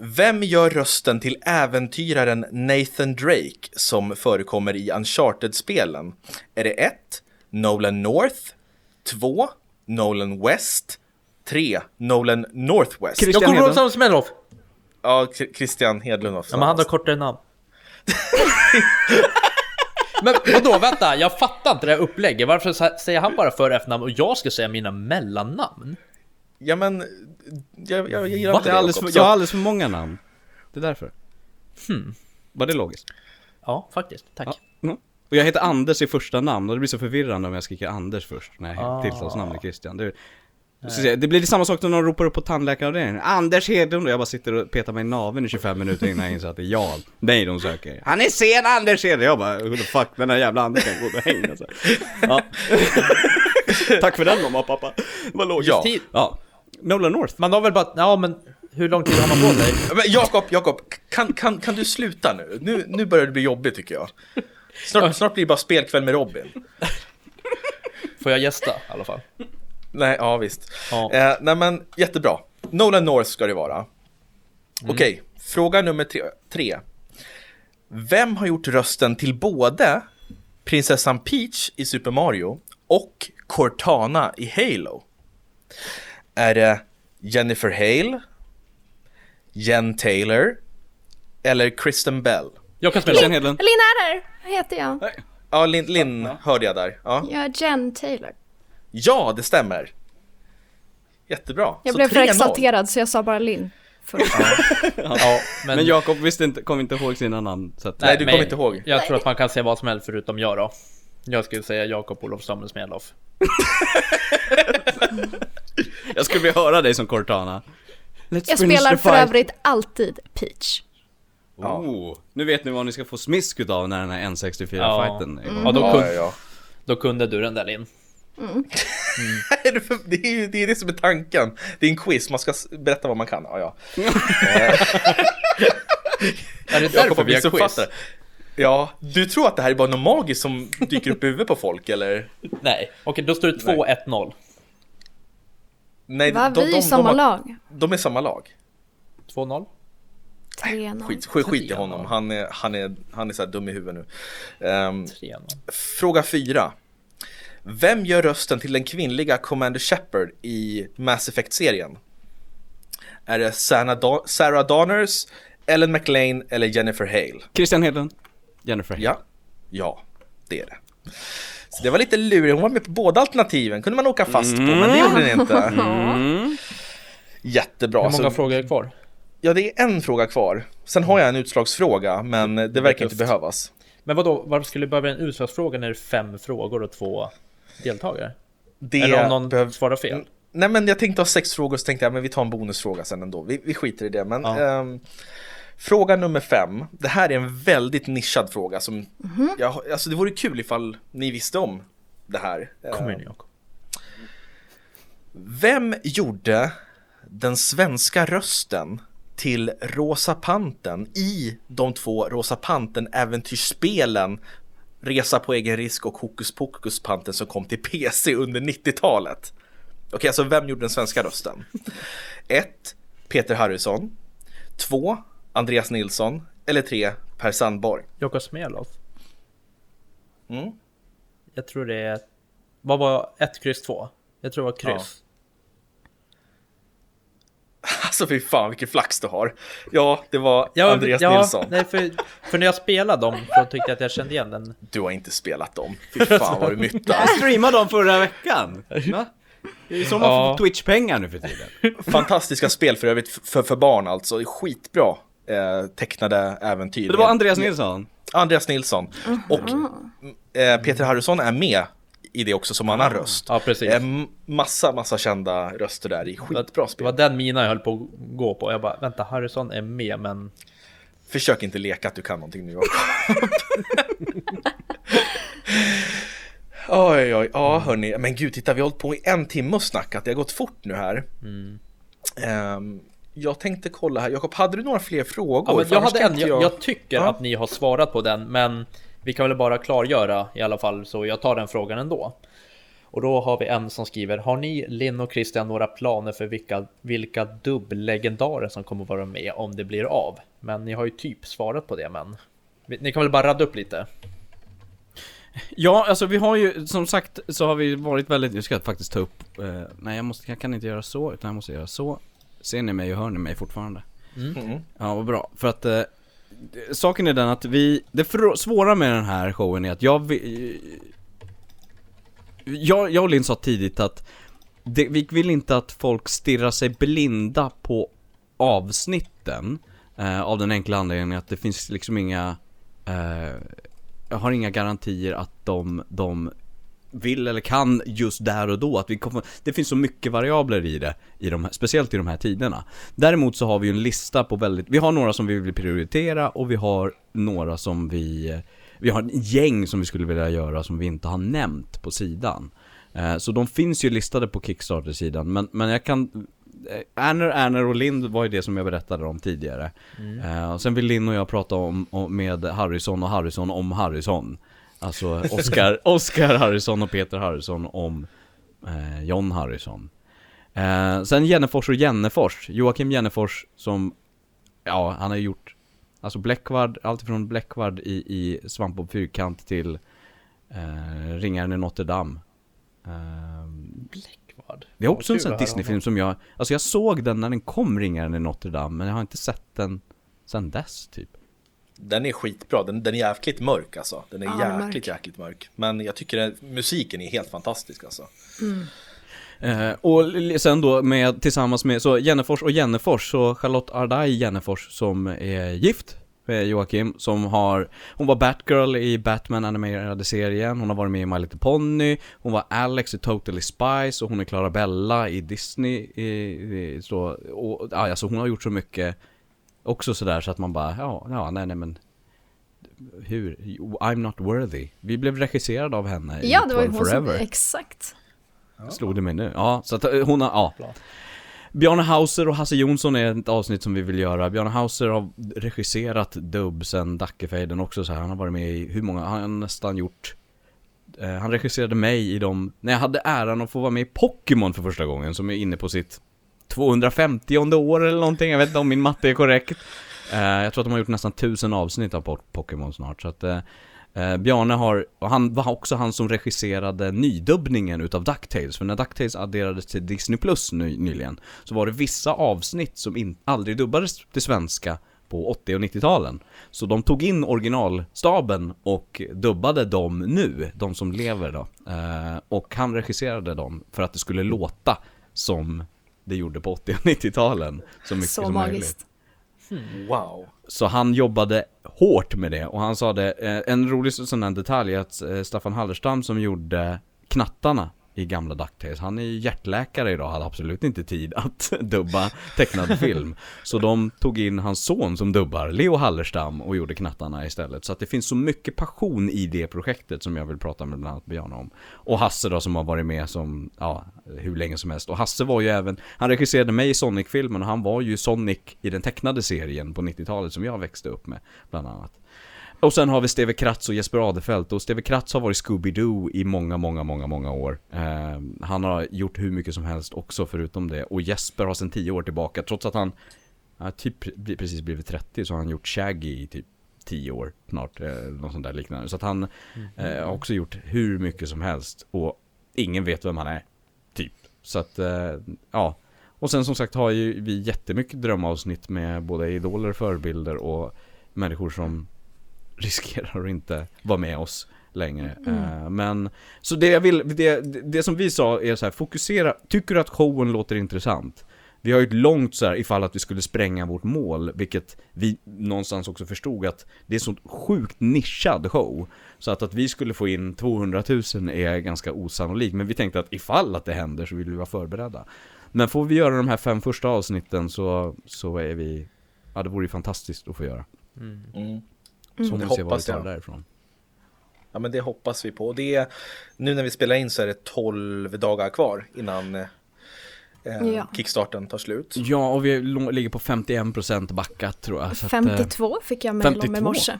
S1: Vem gör rösten till äventyraren Nathan Drake som förekommer i Uncharted-spelen? Är det 1. Nolan North 2. Nolan West 3. Nolan Northwest
S3: Christian
S2: Jag kommer ihåg. Sam Smelloff!
S1: Ja, Christian Hedlund var
S2: Ja, men han har kortare namn. men vadå, vänta, jag fattar inte det här upplägget. Varför sä- säger han bara för och efternamn och jag ska säga mina mellannamn?
S1: Ja, men jag, jag, jag gillar
S2: Va?
S3: det alldeles för, jag har alldeles för många namn. Det är därför.
S2: Hmm.
S3: Var det logiskt?
S2: Ja, faktiskt. Tack.
S3: Ja. Mm. Och jag heter Anders i första namn och det blir så förvirrande om jag skriker Anders först när jag
S2: Ah.
S3: tilltalsnamn är Christian. Det, det blir samma sak när någon ropar upp på tandläkaravdelningen. Anders Hedlund och jag bara sitter och petar mig i naveln i 25 minuter innan jag inser att det är jag. Nej, de söker. Han är sen Anders Hedlund! Jag bara, who the fuck, den här jävla Anders kan gå och hänga alltså. ja. Tack för den mamma och pappa. Det var logiskt.
S1: Ja.
S3: Ja. Nolan North.
S2: Man har väl bara... Ja, men hur lång tid har man på sig?
S1: Men Jakob, Jakob, kan, kan, kan du sluta nu? nu? Nu börjar det bli jobbigt tycker jag. Snart, snart blir det bara spelkväll med Robin.
S2: Får jag gästa i alla fall?
S1: Nej, ja visst.
S2: Ja.
S1: Eh, nej men jättebra. Nolan North ska det vara. Okej, fråga nummer tre, tre. Vem har gjort rösten till både prinsessan Peach i Super Mario och Cortana i Halo? Är det Jennifer Hale, Jen Taylor eller Kristen Bell?
S2: Jag kan spela.
S3: Christian Hedlund.
S4: Linn Erner heter jag.
S1: Ja, Linn, Linn hörde jag där. Ja.
S4: Jag är Jen Taylor.
S1: ja, det stämmer. Jättebra.
S4: Jag
S1: Så
S4: blev för
S1: 3-0.
S4: exalterad så jag sa bara Linn. först.
S2: Ja, men...
S3: Men Jakob visste inte, kom inte ihåg sina namn. Så att,
S1: Nej, du kommer inte ihåg.
S2: Jag tror att man kan säga vad som helst förutom jag då. Jag skulle säga Jakob Olof Samuel Smeloff.
S3: Jag skulle vilja höra dig som Cortana. Let's
S4: Jag spelar för övrigt alltid Peach.
S3: Oh, nu vet ni vad ni ska få smisk utav när den här N64-fighten
S2: Ja.
S3: är igång.
S2: Ja, då,
S1: Ja,
S2: kun...
S1: ja, ja.
S2: då kunde du den där Linn.
S1: Det är för- det är ju det, är det som är tanken. Det är en quiz, man ska berätta vad man kan. Ja, ja.
S2: Är det
S1: Jag
S2: därför vi har quiz?
S1: Ja, du tror att det här är bara något magiskt som dyker upp i huvudet på folk eller?
S2: Nej, okej då står det 2-1-0.
S1: Nej,
S4: Va? Vi är samma
S1: har-
S4: lag.
S1: De är samma lag.
S2: 2-0?
S4: 3-0.
S1: Skit, skit, skit i honom, han är, han är, han är så här dum i huvudet nu.
S2: 3-0.
S1: fråga fyra. Vem gör rösten till den kvinnliga Commander Shepard i Mass Effect-serien? Är det Sarah Donners, Ellen McLean eller Jennifer Hale?
S3: Christian Hedlund. Jennifer Hale.
S1: Ja, ja, det är det. Det var lite lurigt, hon var med på båda alternativen, kunde man åka fast på, men det gjorde den inte.
S3: Mm.
S1: Jättebra.
S2: Hur många
S1: Så,
S2: frågor är kvar?
S1: ja, det är en fråga kvar. Sen har jag en utslagsfråga, men det verkar inte behövas.
S2: Men vadå, varför skulle det behöva en utslagsfråga när det är fem frågor och två deltagare?
S1: Det
S2: Eller om någon
S1: behöv-
S2: svarar fel?
S1: Nej men jag tänkte ha sex frågor så tänkte jag men vi tar en bonusfråga sen ändå. Vi, vi skiter i det. Men
S2: Ja.
S1: ehm, fråga nummer fem. Det här är en väldigt nischad fråga som jag, alltså det vore kul ifall ni visste om det här.
S2: Kom igen Jakob.
S1: Vem gjorde den svenska rösten till Rosa Panten i de två Rosa Panten-äventyrsspelen Resa på egen risk och Hokus Pokus Panten som kom till PC under 90-talet? Okej, alltså vem gjorde den svenska rösten? 1. Peter Harrison 2. Andreas Nilsson eller 3. Per Sandborg
S2: Jakob Smeloff.
S1: mm.
S2: Jag tror det är... Vad var 1, kryss 2? Jag tror det var kryss.
S1: Alltså fy fan vilken flax du har. Ja, det var
S2: Ja,
S1: Andreas
S2: ja,
S1: Nilsson.
S2: Nej, för, för när jag spelade dem så tyckte jag att jag kände igen den.
S1: Du har inte spelat dem. Fy fan vad du myttar.
S3: Jag streamade dem förra veckan! Va? Det är så man
S2: Ja.
S3: får Twitch-pengar nu för tiden.
S1: Fantastiska spel för övrigt för, för barn alltså. Skitbra eh, tecknade äventyr.
S3: Det var Andreas Nilsson.
S1: Andreas Nilsson. Och eh, Peter Harrison är med i det också som annan röst.
S2: Ja, precis.
S1: Eh, massa, massa kända röster där i skitbra
S2: Det var
S1: spel.
S2: den mina jag höll på att gå på. Jag bara, vänta, Harrison är med, men...
S1: Försök inte leka att du kan någonting nu. Oj, oj, ja hörni. Men gud, titta, vi har hållit på i en timme och snackat. Det har gått fort nu här. Ehm, jag tänkte kolla här. Jakob, hade du några fler frågor?
S2: Ja, jag, hade en, jag, jag tycker
S1: Ja.
S2: att ni har svarat på den, men vi kan väl bara klargöra i alla fall, så jag tar den frågan ändå. Och då har vi en som skriver, har ni, Linn och Christian, några planer för vilka, vilka dubblegendarer som kommer vara med om det blir av? Men ni har ju typ svarat på det, men ni kan väl bara radda upp lite?
S3: Ja, alltså vi har ju, som sagt, så har vi varit väldigt, jag ska faktiskt ta upp, eh, nej jag måste, jag kan inte göra så, utan jag måste göra så. Ser ni mig och hör ni mig fortfarande?
S1: Mm.
S3: Ja, vad bra. För att eh, saken är den att vi, det svåra med den här showen är att jag vi, jag, jag och Linn sa tidigt att det, vi vill inte att folk stirrar sig blinda på avsnitten eh, av den enkla anledningen att det finns liksom inga eh, jag har inga garantier att de, de vill eller kan just där och då. Att vi kommer, det finns så mycket variabler i det, i de, här- speciellt i de här tiderna. Däremot så har vi ju en lista på väldigt, vi har några som vi vill prioritera och vi har några som vi, vi har ett gäng som vi skulle vilja göra som vi inte har nämnt på sidan. Eh, Så de finns ju listade på Kickstarter-sidan, men, men jag kan eh, Erner, Erner och Lind var ju det som jag berättade om tidigare. Eh, och sen vill Linn och jag prata om, om, med Harrison och Harrison om Harrison. Alltså Oscar, Oscar Harrison och Peter Harrison om eh, John Harrison. Eh, sen Jennefors och Jennefors. Joakim Jennefors som, ja han har gjort, alltså Bläckvard, alltifrån Bläckvard i, i Svamp och Fyrkant till eh, Ringaren i Notre Dame. Eh,
S2: Bläckvard.
S3: det är också en sån Disney-film som jag, alltså jag såg den när den kom, Ringaren i Notre Dame, men jag har inte sett den sen dess typ.
S1: Den är skitbra, den, den är jäkligt mörk alltså. Den är
S4: Ja,
S1: jäkligt,
S4: mörk.
S1: jäkligt mörk. Men jag tycker att musiken är helt fantastisk alltså.
S3: Eh, och sen då med, tillsammans med, så Jennefors och Jennefors, så Charlotte Ardai Jennefors som är gift med Joakim, som har, hon var Batgirl i Batman animerade serien, hon har varit med i My Little Pony, hon var Alex i Totally Spies och hon är Clarabella i Disney, i, i, så, och, ja, alltså hon har gjort så mycket också sådär så att man bara, ja, ja, nej, nej men hur? I'm not worthy. Vi blev regisserade av henne
S4: Ja,
S3: i
S4: det var ju
S3: 12
S4: hon som,
S3: Forever.
S4: exakt.
S3: Slog det mig nu? Ja, så att eh, hon har, ja. Bjarne Hauser och Hasse Jonsson är ett avsnitt som vi vill göra. Bjarne Hauser har regisserat dubb sen Dackefejden också så här. Han har varit med i, hur många, han har nästan gjort eh, Han regisserade mig i de, när jag hade äran att få vara med i Pokémon för första gången som är inne på sitt 250 år eller någonting, jag vet inte om min matte är korrekt. Eh, jag tror att de har gjort nästan tusen avsnitt av Pokémon snart, så att eh, eh, Bjarne har, och han var också han som regisserade nydubbningen utav DuckTales, för när DuckTales adderades till Disney Plus ny, nyligen, så var det vissa avsnitt som in, aldrig dubbades till svenska på 80 och 90-talen. Så de tog in originalstaben och dubbade dem nu, de som lever då. Eh, och han regisserade dem för att det skulle låta som det gjorde på 80 och 90-talen. Så mycket
S4: Så
S3: som möjligt.
S4: magiskt.
S1: Wow.
S3: Så han jobbade hårt med det och han sa det, eh, en rolig sån här detalj är att eh, Staffan Hallerstam som gjorde knattarna i gamla DuckTales, han är ju hjärtläkare idag, hade absolut inte tid att dubba tecknad film. Så de tog in hans son som dubbar, Leo Hallerstam, och gjorde knattarna istället. Så att det finns så mycket passion i det projektet som jag vill prata med bland annat Björn om. Och Hasse då som har varit med som, ja, hur länge som helst. Och Hasse var ju även, han regisserade mig i Sonic-filmen och han var ju Sonic i den tecknade serien på 90-talet som jag växte upp med, bland annat. Och sen har vi Steve Kratz och Jesper Adefelt och Steve Kratz har varit Scooby-Doo i många, många, många, många år. Eh, han har gjort hur mycket som helst också förutom det. Och Jesper har sedan 10 år tillbaka, trots att han ja, typ precis blivit 30 så har han gjort Shaggy i typ 10 år snart, eh, något sånt där liknande. Så att han eh, har också gjort hur mycket som helst och ingen vet vem han är, typ. Så att, eh, ja. Och sen som sagt har ju vi jättemycket drömavsnitt med både idoler, förebilder och människor som riskerar att inte vara med oss längre. Eh, men, så det jag vill, det, det som vi sa är så här, fokusera, tycker du att showen låter intressant? Vi har ju ett långt så här, ifall att vi skulle spränga vårt mål, vilket vi någonstans också förstod att det är så sjukt nischad show. Så att, att vi skulle få in 200 000 är ganska osannolikt, men vi tänkte att ifall att det händer så vill vi vara förberedda. Men får vi göra de här fem första avsnitten så, så är vi, ja det vore ju fantastiskt att få göra.
S1: Mm.
S3: Så
S1: Det
S3: får vi se vad vi
S1: hoppas
S3: tar
S1: jag.
S3: därifrån.
S1: Ja men det hoppas vi på. Och det är, nu när vi spelar in så är det 12 dagar kvar innan eh,
S4: Ja.
S1: kickstarten tar slut.
S3: Ja, och vi ligger på 51% backat tror jag. Så att, eh,
S4: 52 fick jag mejl om i
S3: 52?
S4: morse.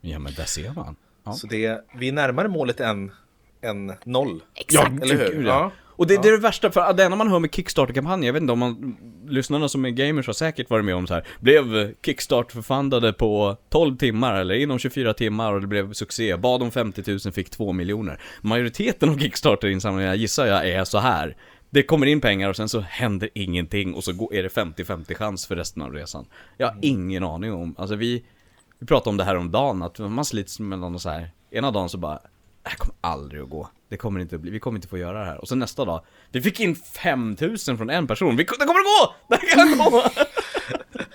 S3: Ja men där ser man. Ja.
S1: Så det vi är närmare målet än, än noll.
S4: Exakt.
S1: Eller hur? Ja.
S3: Och det, det är det värsta, för det enda man hör med Kickstarter-kampanjer, jag vet inte om man, lyssnarna som är gamers har säkert varit med om så här. blev Kickstarter-förfandade på 12 timmar eller inom 24 timmar och det blev succé, bad om 50 000, fick 2 miljoner. Majoriteten av Kickstarter-insamlingarna gissar jag är så här. Det kommer in pengar och sen så händer ingenting och så är det 50-50 chans för resten av resan. Jag har ingen aning om, alltså vi, vi pratade om det här om dagen att man slits mellan och så här. Ena dagen så bara, det här kommer aldrig att gå. Det kommer inte att bli, vi kommer inte få göra det här. Och sen nästa dag, vi fick in 5000 från en person. Vi, det kommer att gå! Det kan gå!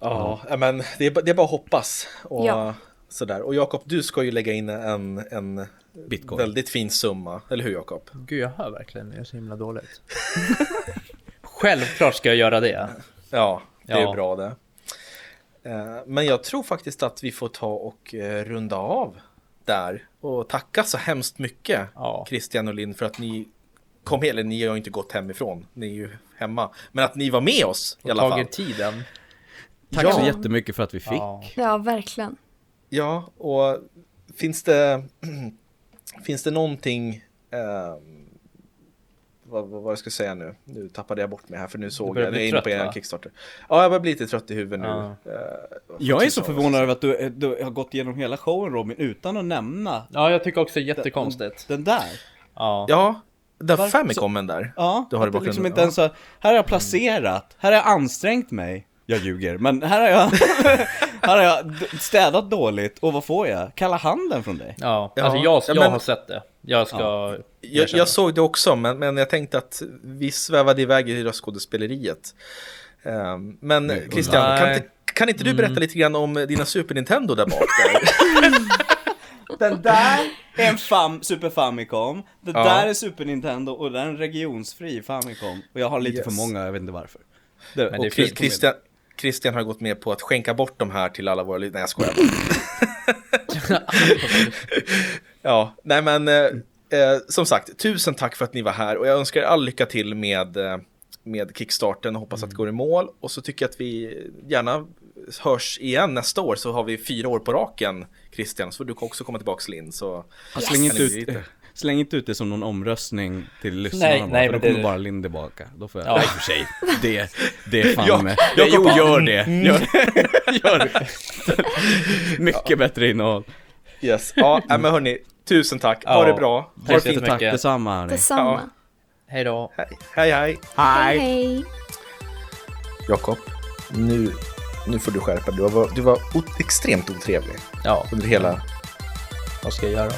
S1: Ja, men det är, det är bara att hoppas. Och,
S4: Ja.
S1: sådär. och Jakob, du ska ju lägga in en, en
S3: Bitcoin.
S1: väldigt fin summa. Eller hur Jakob?
S2: Gud, jag hör verkligen det är så himla dåligt. Självklart ska jag göra det.
S1: Ja, det är
S2: Ja.
S1: bra det. Eh, Men jag tror faktiskt att vi får ta och eh, runda av där. Och tacka så hemskt mycket
S2: Ja.
S1: Christian och Linn för att ni kom, eller ni har ju inte gått hemifrån, ni är ju hemma. Men att ni var med oss i
S2: Och
S1: alla fall.
S2: tagit tiden.
S3: Tack
S1: Ja.
S3: så jättemycket för att vi fick.
S2: Ja.
S4: Ja, verkligen.
S1: Ja, och finns det, finns det någonting, ehm, vad, vad, vad jag ska säga nu, nu tappade jag bort mig här för nu såg jag, jag är inne på
S2: va?
S1: Kickstarter. Ja, jag börjar bli lite trött i huvudet nu.
S2: Ja.
S1: Eh,
S3: Jag är så förvånad över att du, eh, du har gått igenom hela showen Robin utan att nämna
S2: ja, jag tycker också det är jättekonstigt.
S3: den där.
S2: Ja.
S1: Ja, den
S3: Varför-
S1: Famicomen där.
S3: Ja,
S1: Du har det i
S3: liksom inte
S1: ja.
S3: ens så, här har jag placerat, här har jag ansträngt mig. Jag ljuger, men här har jag, här har jag städat dåligt och vad får jag? Kalla handen från dig.
S2: Ja,
S1: Ja,
S2: alltså jag,
S1: ja,
S2: jag
S1: men-
S2: har sett det. Jag ska
S1: Jag,
S2: erkänna.
S1: jag såg det också, men, men jag tänkte att vi svävade iväg i röstskådespeleriet. Ehm, men
S3: Nej,
S1: Christian, kan inte, kan inte du berätta lite grann om dina Super Nintendo där bak? Där?
S3: Den där är en fam, Super Famicom, det
S1: Ja.
S3: där är Super Nintendo och där är en regionsfri Famicom. Och jag har lite
S1: Yes.
S3: för många, jag vet inte varför. Det,
S2: Men det
S3: och.
S1: Christian, Christian har gått med på att skänka bort de här till alla våra lyssnare. Nej, jag skojar. ja, nej men eh, eh, som sagt, tusen tack för att ni var här och jag önskar er all lycka till med, eh, med Kickstarten och hoppas att det går i mål. Och så tycker jag att vi gärna hörs igen nästa år så har vi fyra år på raken Christian, så får du också komma tillbaka Linn. Så
S3: Ja, släng, inte
S1: Yes.
S3: ut, släng inte ut det som någon omröstning till lyssnarna
S2: Nej,
S3: bara,
S2: nej,
S3: för då
S2: men det-
S3: kommer bara Linn tillbaka. Då får jag,
S2: Ja.
S3: ja. och för sig, det, det är fan
S1: Ja,
S3: med.
S1: Jakob
S3: jo, gör
S1: mm,
S3: det. Gör, gör det. Mycket bättre innehåll.
S1: yes, ja, nej, men hörni, tusen tack, ha
S2: Ja.
S1: det bra. Ha det
S2: Tack
S1: fint.
S3: Tack detsamma hörni.
S4: Detsamma.
S2: Hej då.
S1: Hej, hej. hej.
S4: Hej.
S1: Jakob, nu, nu får du skärpa dig. Du var, du var extremt otrevlig
S2: Ja,
S1: under hela...
S2: vad ska jag göra?